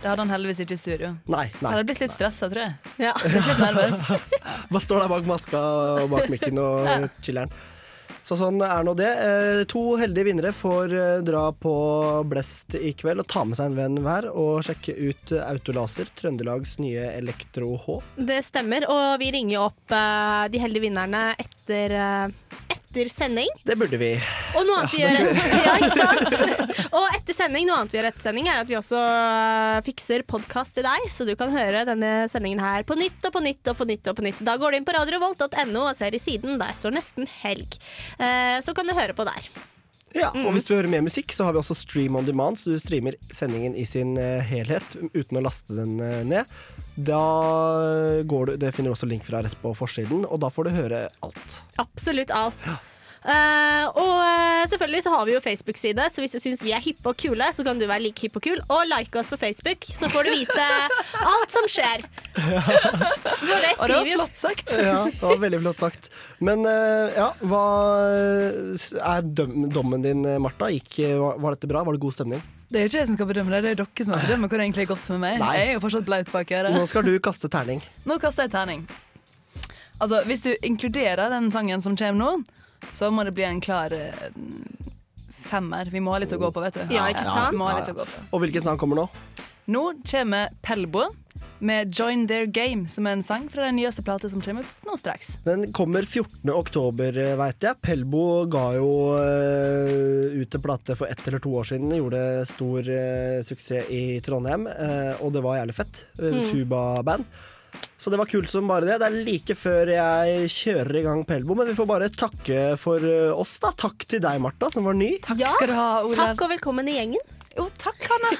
Det hadde han heldigvis ikke i studio. Nei, nei. hadde blitt litt stressa, tror jeg. Ja. Blitt litt nervøs. Bare står der bak maska og bak mikken og chiller'n? Så sånn er nå det. Eh, to heldige vinnere får eh, dra på Blest i kveld og ta med seg en venn hver og sjekke ut eh, Autolaser, Trøndelags nye Elektro-H. Det stemmer, og vi ringer opp de heldige vinnerne etter, etter sending. Det burde vi. Og noe annet vi gjør det ja? Og etter sending, noe annet vi gjør etter sending, er at vi også eh, fikser podkast til deg, så du kan høre denne sendingen her på nytt og på nytt og på nytt. og på nytt. Da går du inn på radiovolt.no og ser i siden. Der står nesten helg. Eh, Så kan du høre på der. Ja, Mm. og hvis du hører mer musikk, så har vi også Stream on demand, så du streamer sendingen i sin eh, helhet uten å laste den eh, ned. Da går du, Det finner du også link fra rett på forsiden, og da får du høre alt. Absolutt alt. Eh, og uh, selvfølgelig så har vi jo Facebook-side, så hvis du syns vi er hippe og kule, så kan du være like hipp og kul og like oss på Facebook, så får du vite alt som skjer. For det Og det var skriver jo flott sagt. Ja, det var veldig flott sagt. Men uh, ja, hva er dommen din, Martha? Gikk, var, var dette bra? Var det god stemning? Det er jo ikke jeg som skal bedømme det, det er dere som skal bedømme hva det egentlig er godt med meg. Nei. Jeg er jo fortsatt blaut bak øret. Nå skal du kaste terning. Nå kaster jeg terning. Altså, hvis du inkluderer den sangen som kommer nå, så må det bli en klar eh, femmer. Vi må ha litt å gå på, vet du. Ja, ikke sant? Ja, må ha litt å gå på. Og hvilken sang kommer nå? Nå kommer Pelbo med 'Join Their Game', som er en sang fra den nyeste plata som kommer nå straks. Den kommer 14. oktober, veit jeg. Pelbo ga jo uh, ut en plate for ett eller to år siden. Gjorde stor uh, suksess i Trondheim, uh, og det var jævlig fett. Uh, Mm. Tubaband. Så det var kult som bare det. Det er like før jeg kjører i gang Pelbo, men vi får bare takke for eh, oss, da. Takk til deg, Martha, som var ny. Takk skal du ha, Olav. Takk og velkommen i gjengen. Jo, takk, Hanna.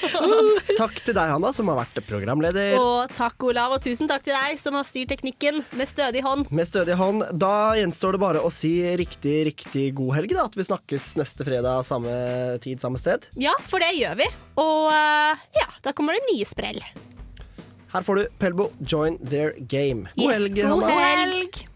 Takk til deg, Hanna, som har vært programleder. Og takk, Olav, og tusen takk til deg som har styrt teknikken med stødig hånd. Med stødig hånd. Da gjenstår det bare å si riktig, riktig god helg, da. At vi snakkes neste fredag samme tid, samme sted. Ja, for det gjør vi. Og eh, ja, da kommer det nye sprell. Her får du Pelbo, Join Their Game. God Yes, helg, god helg.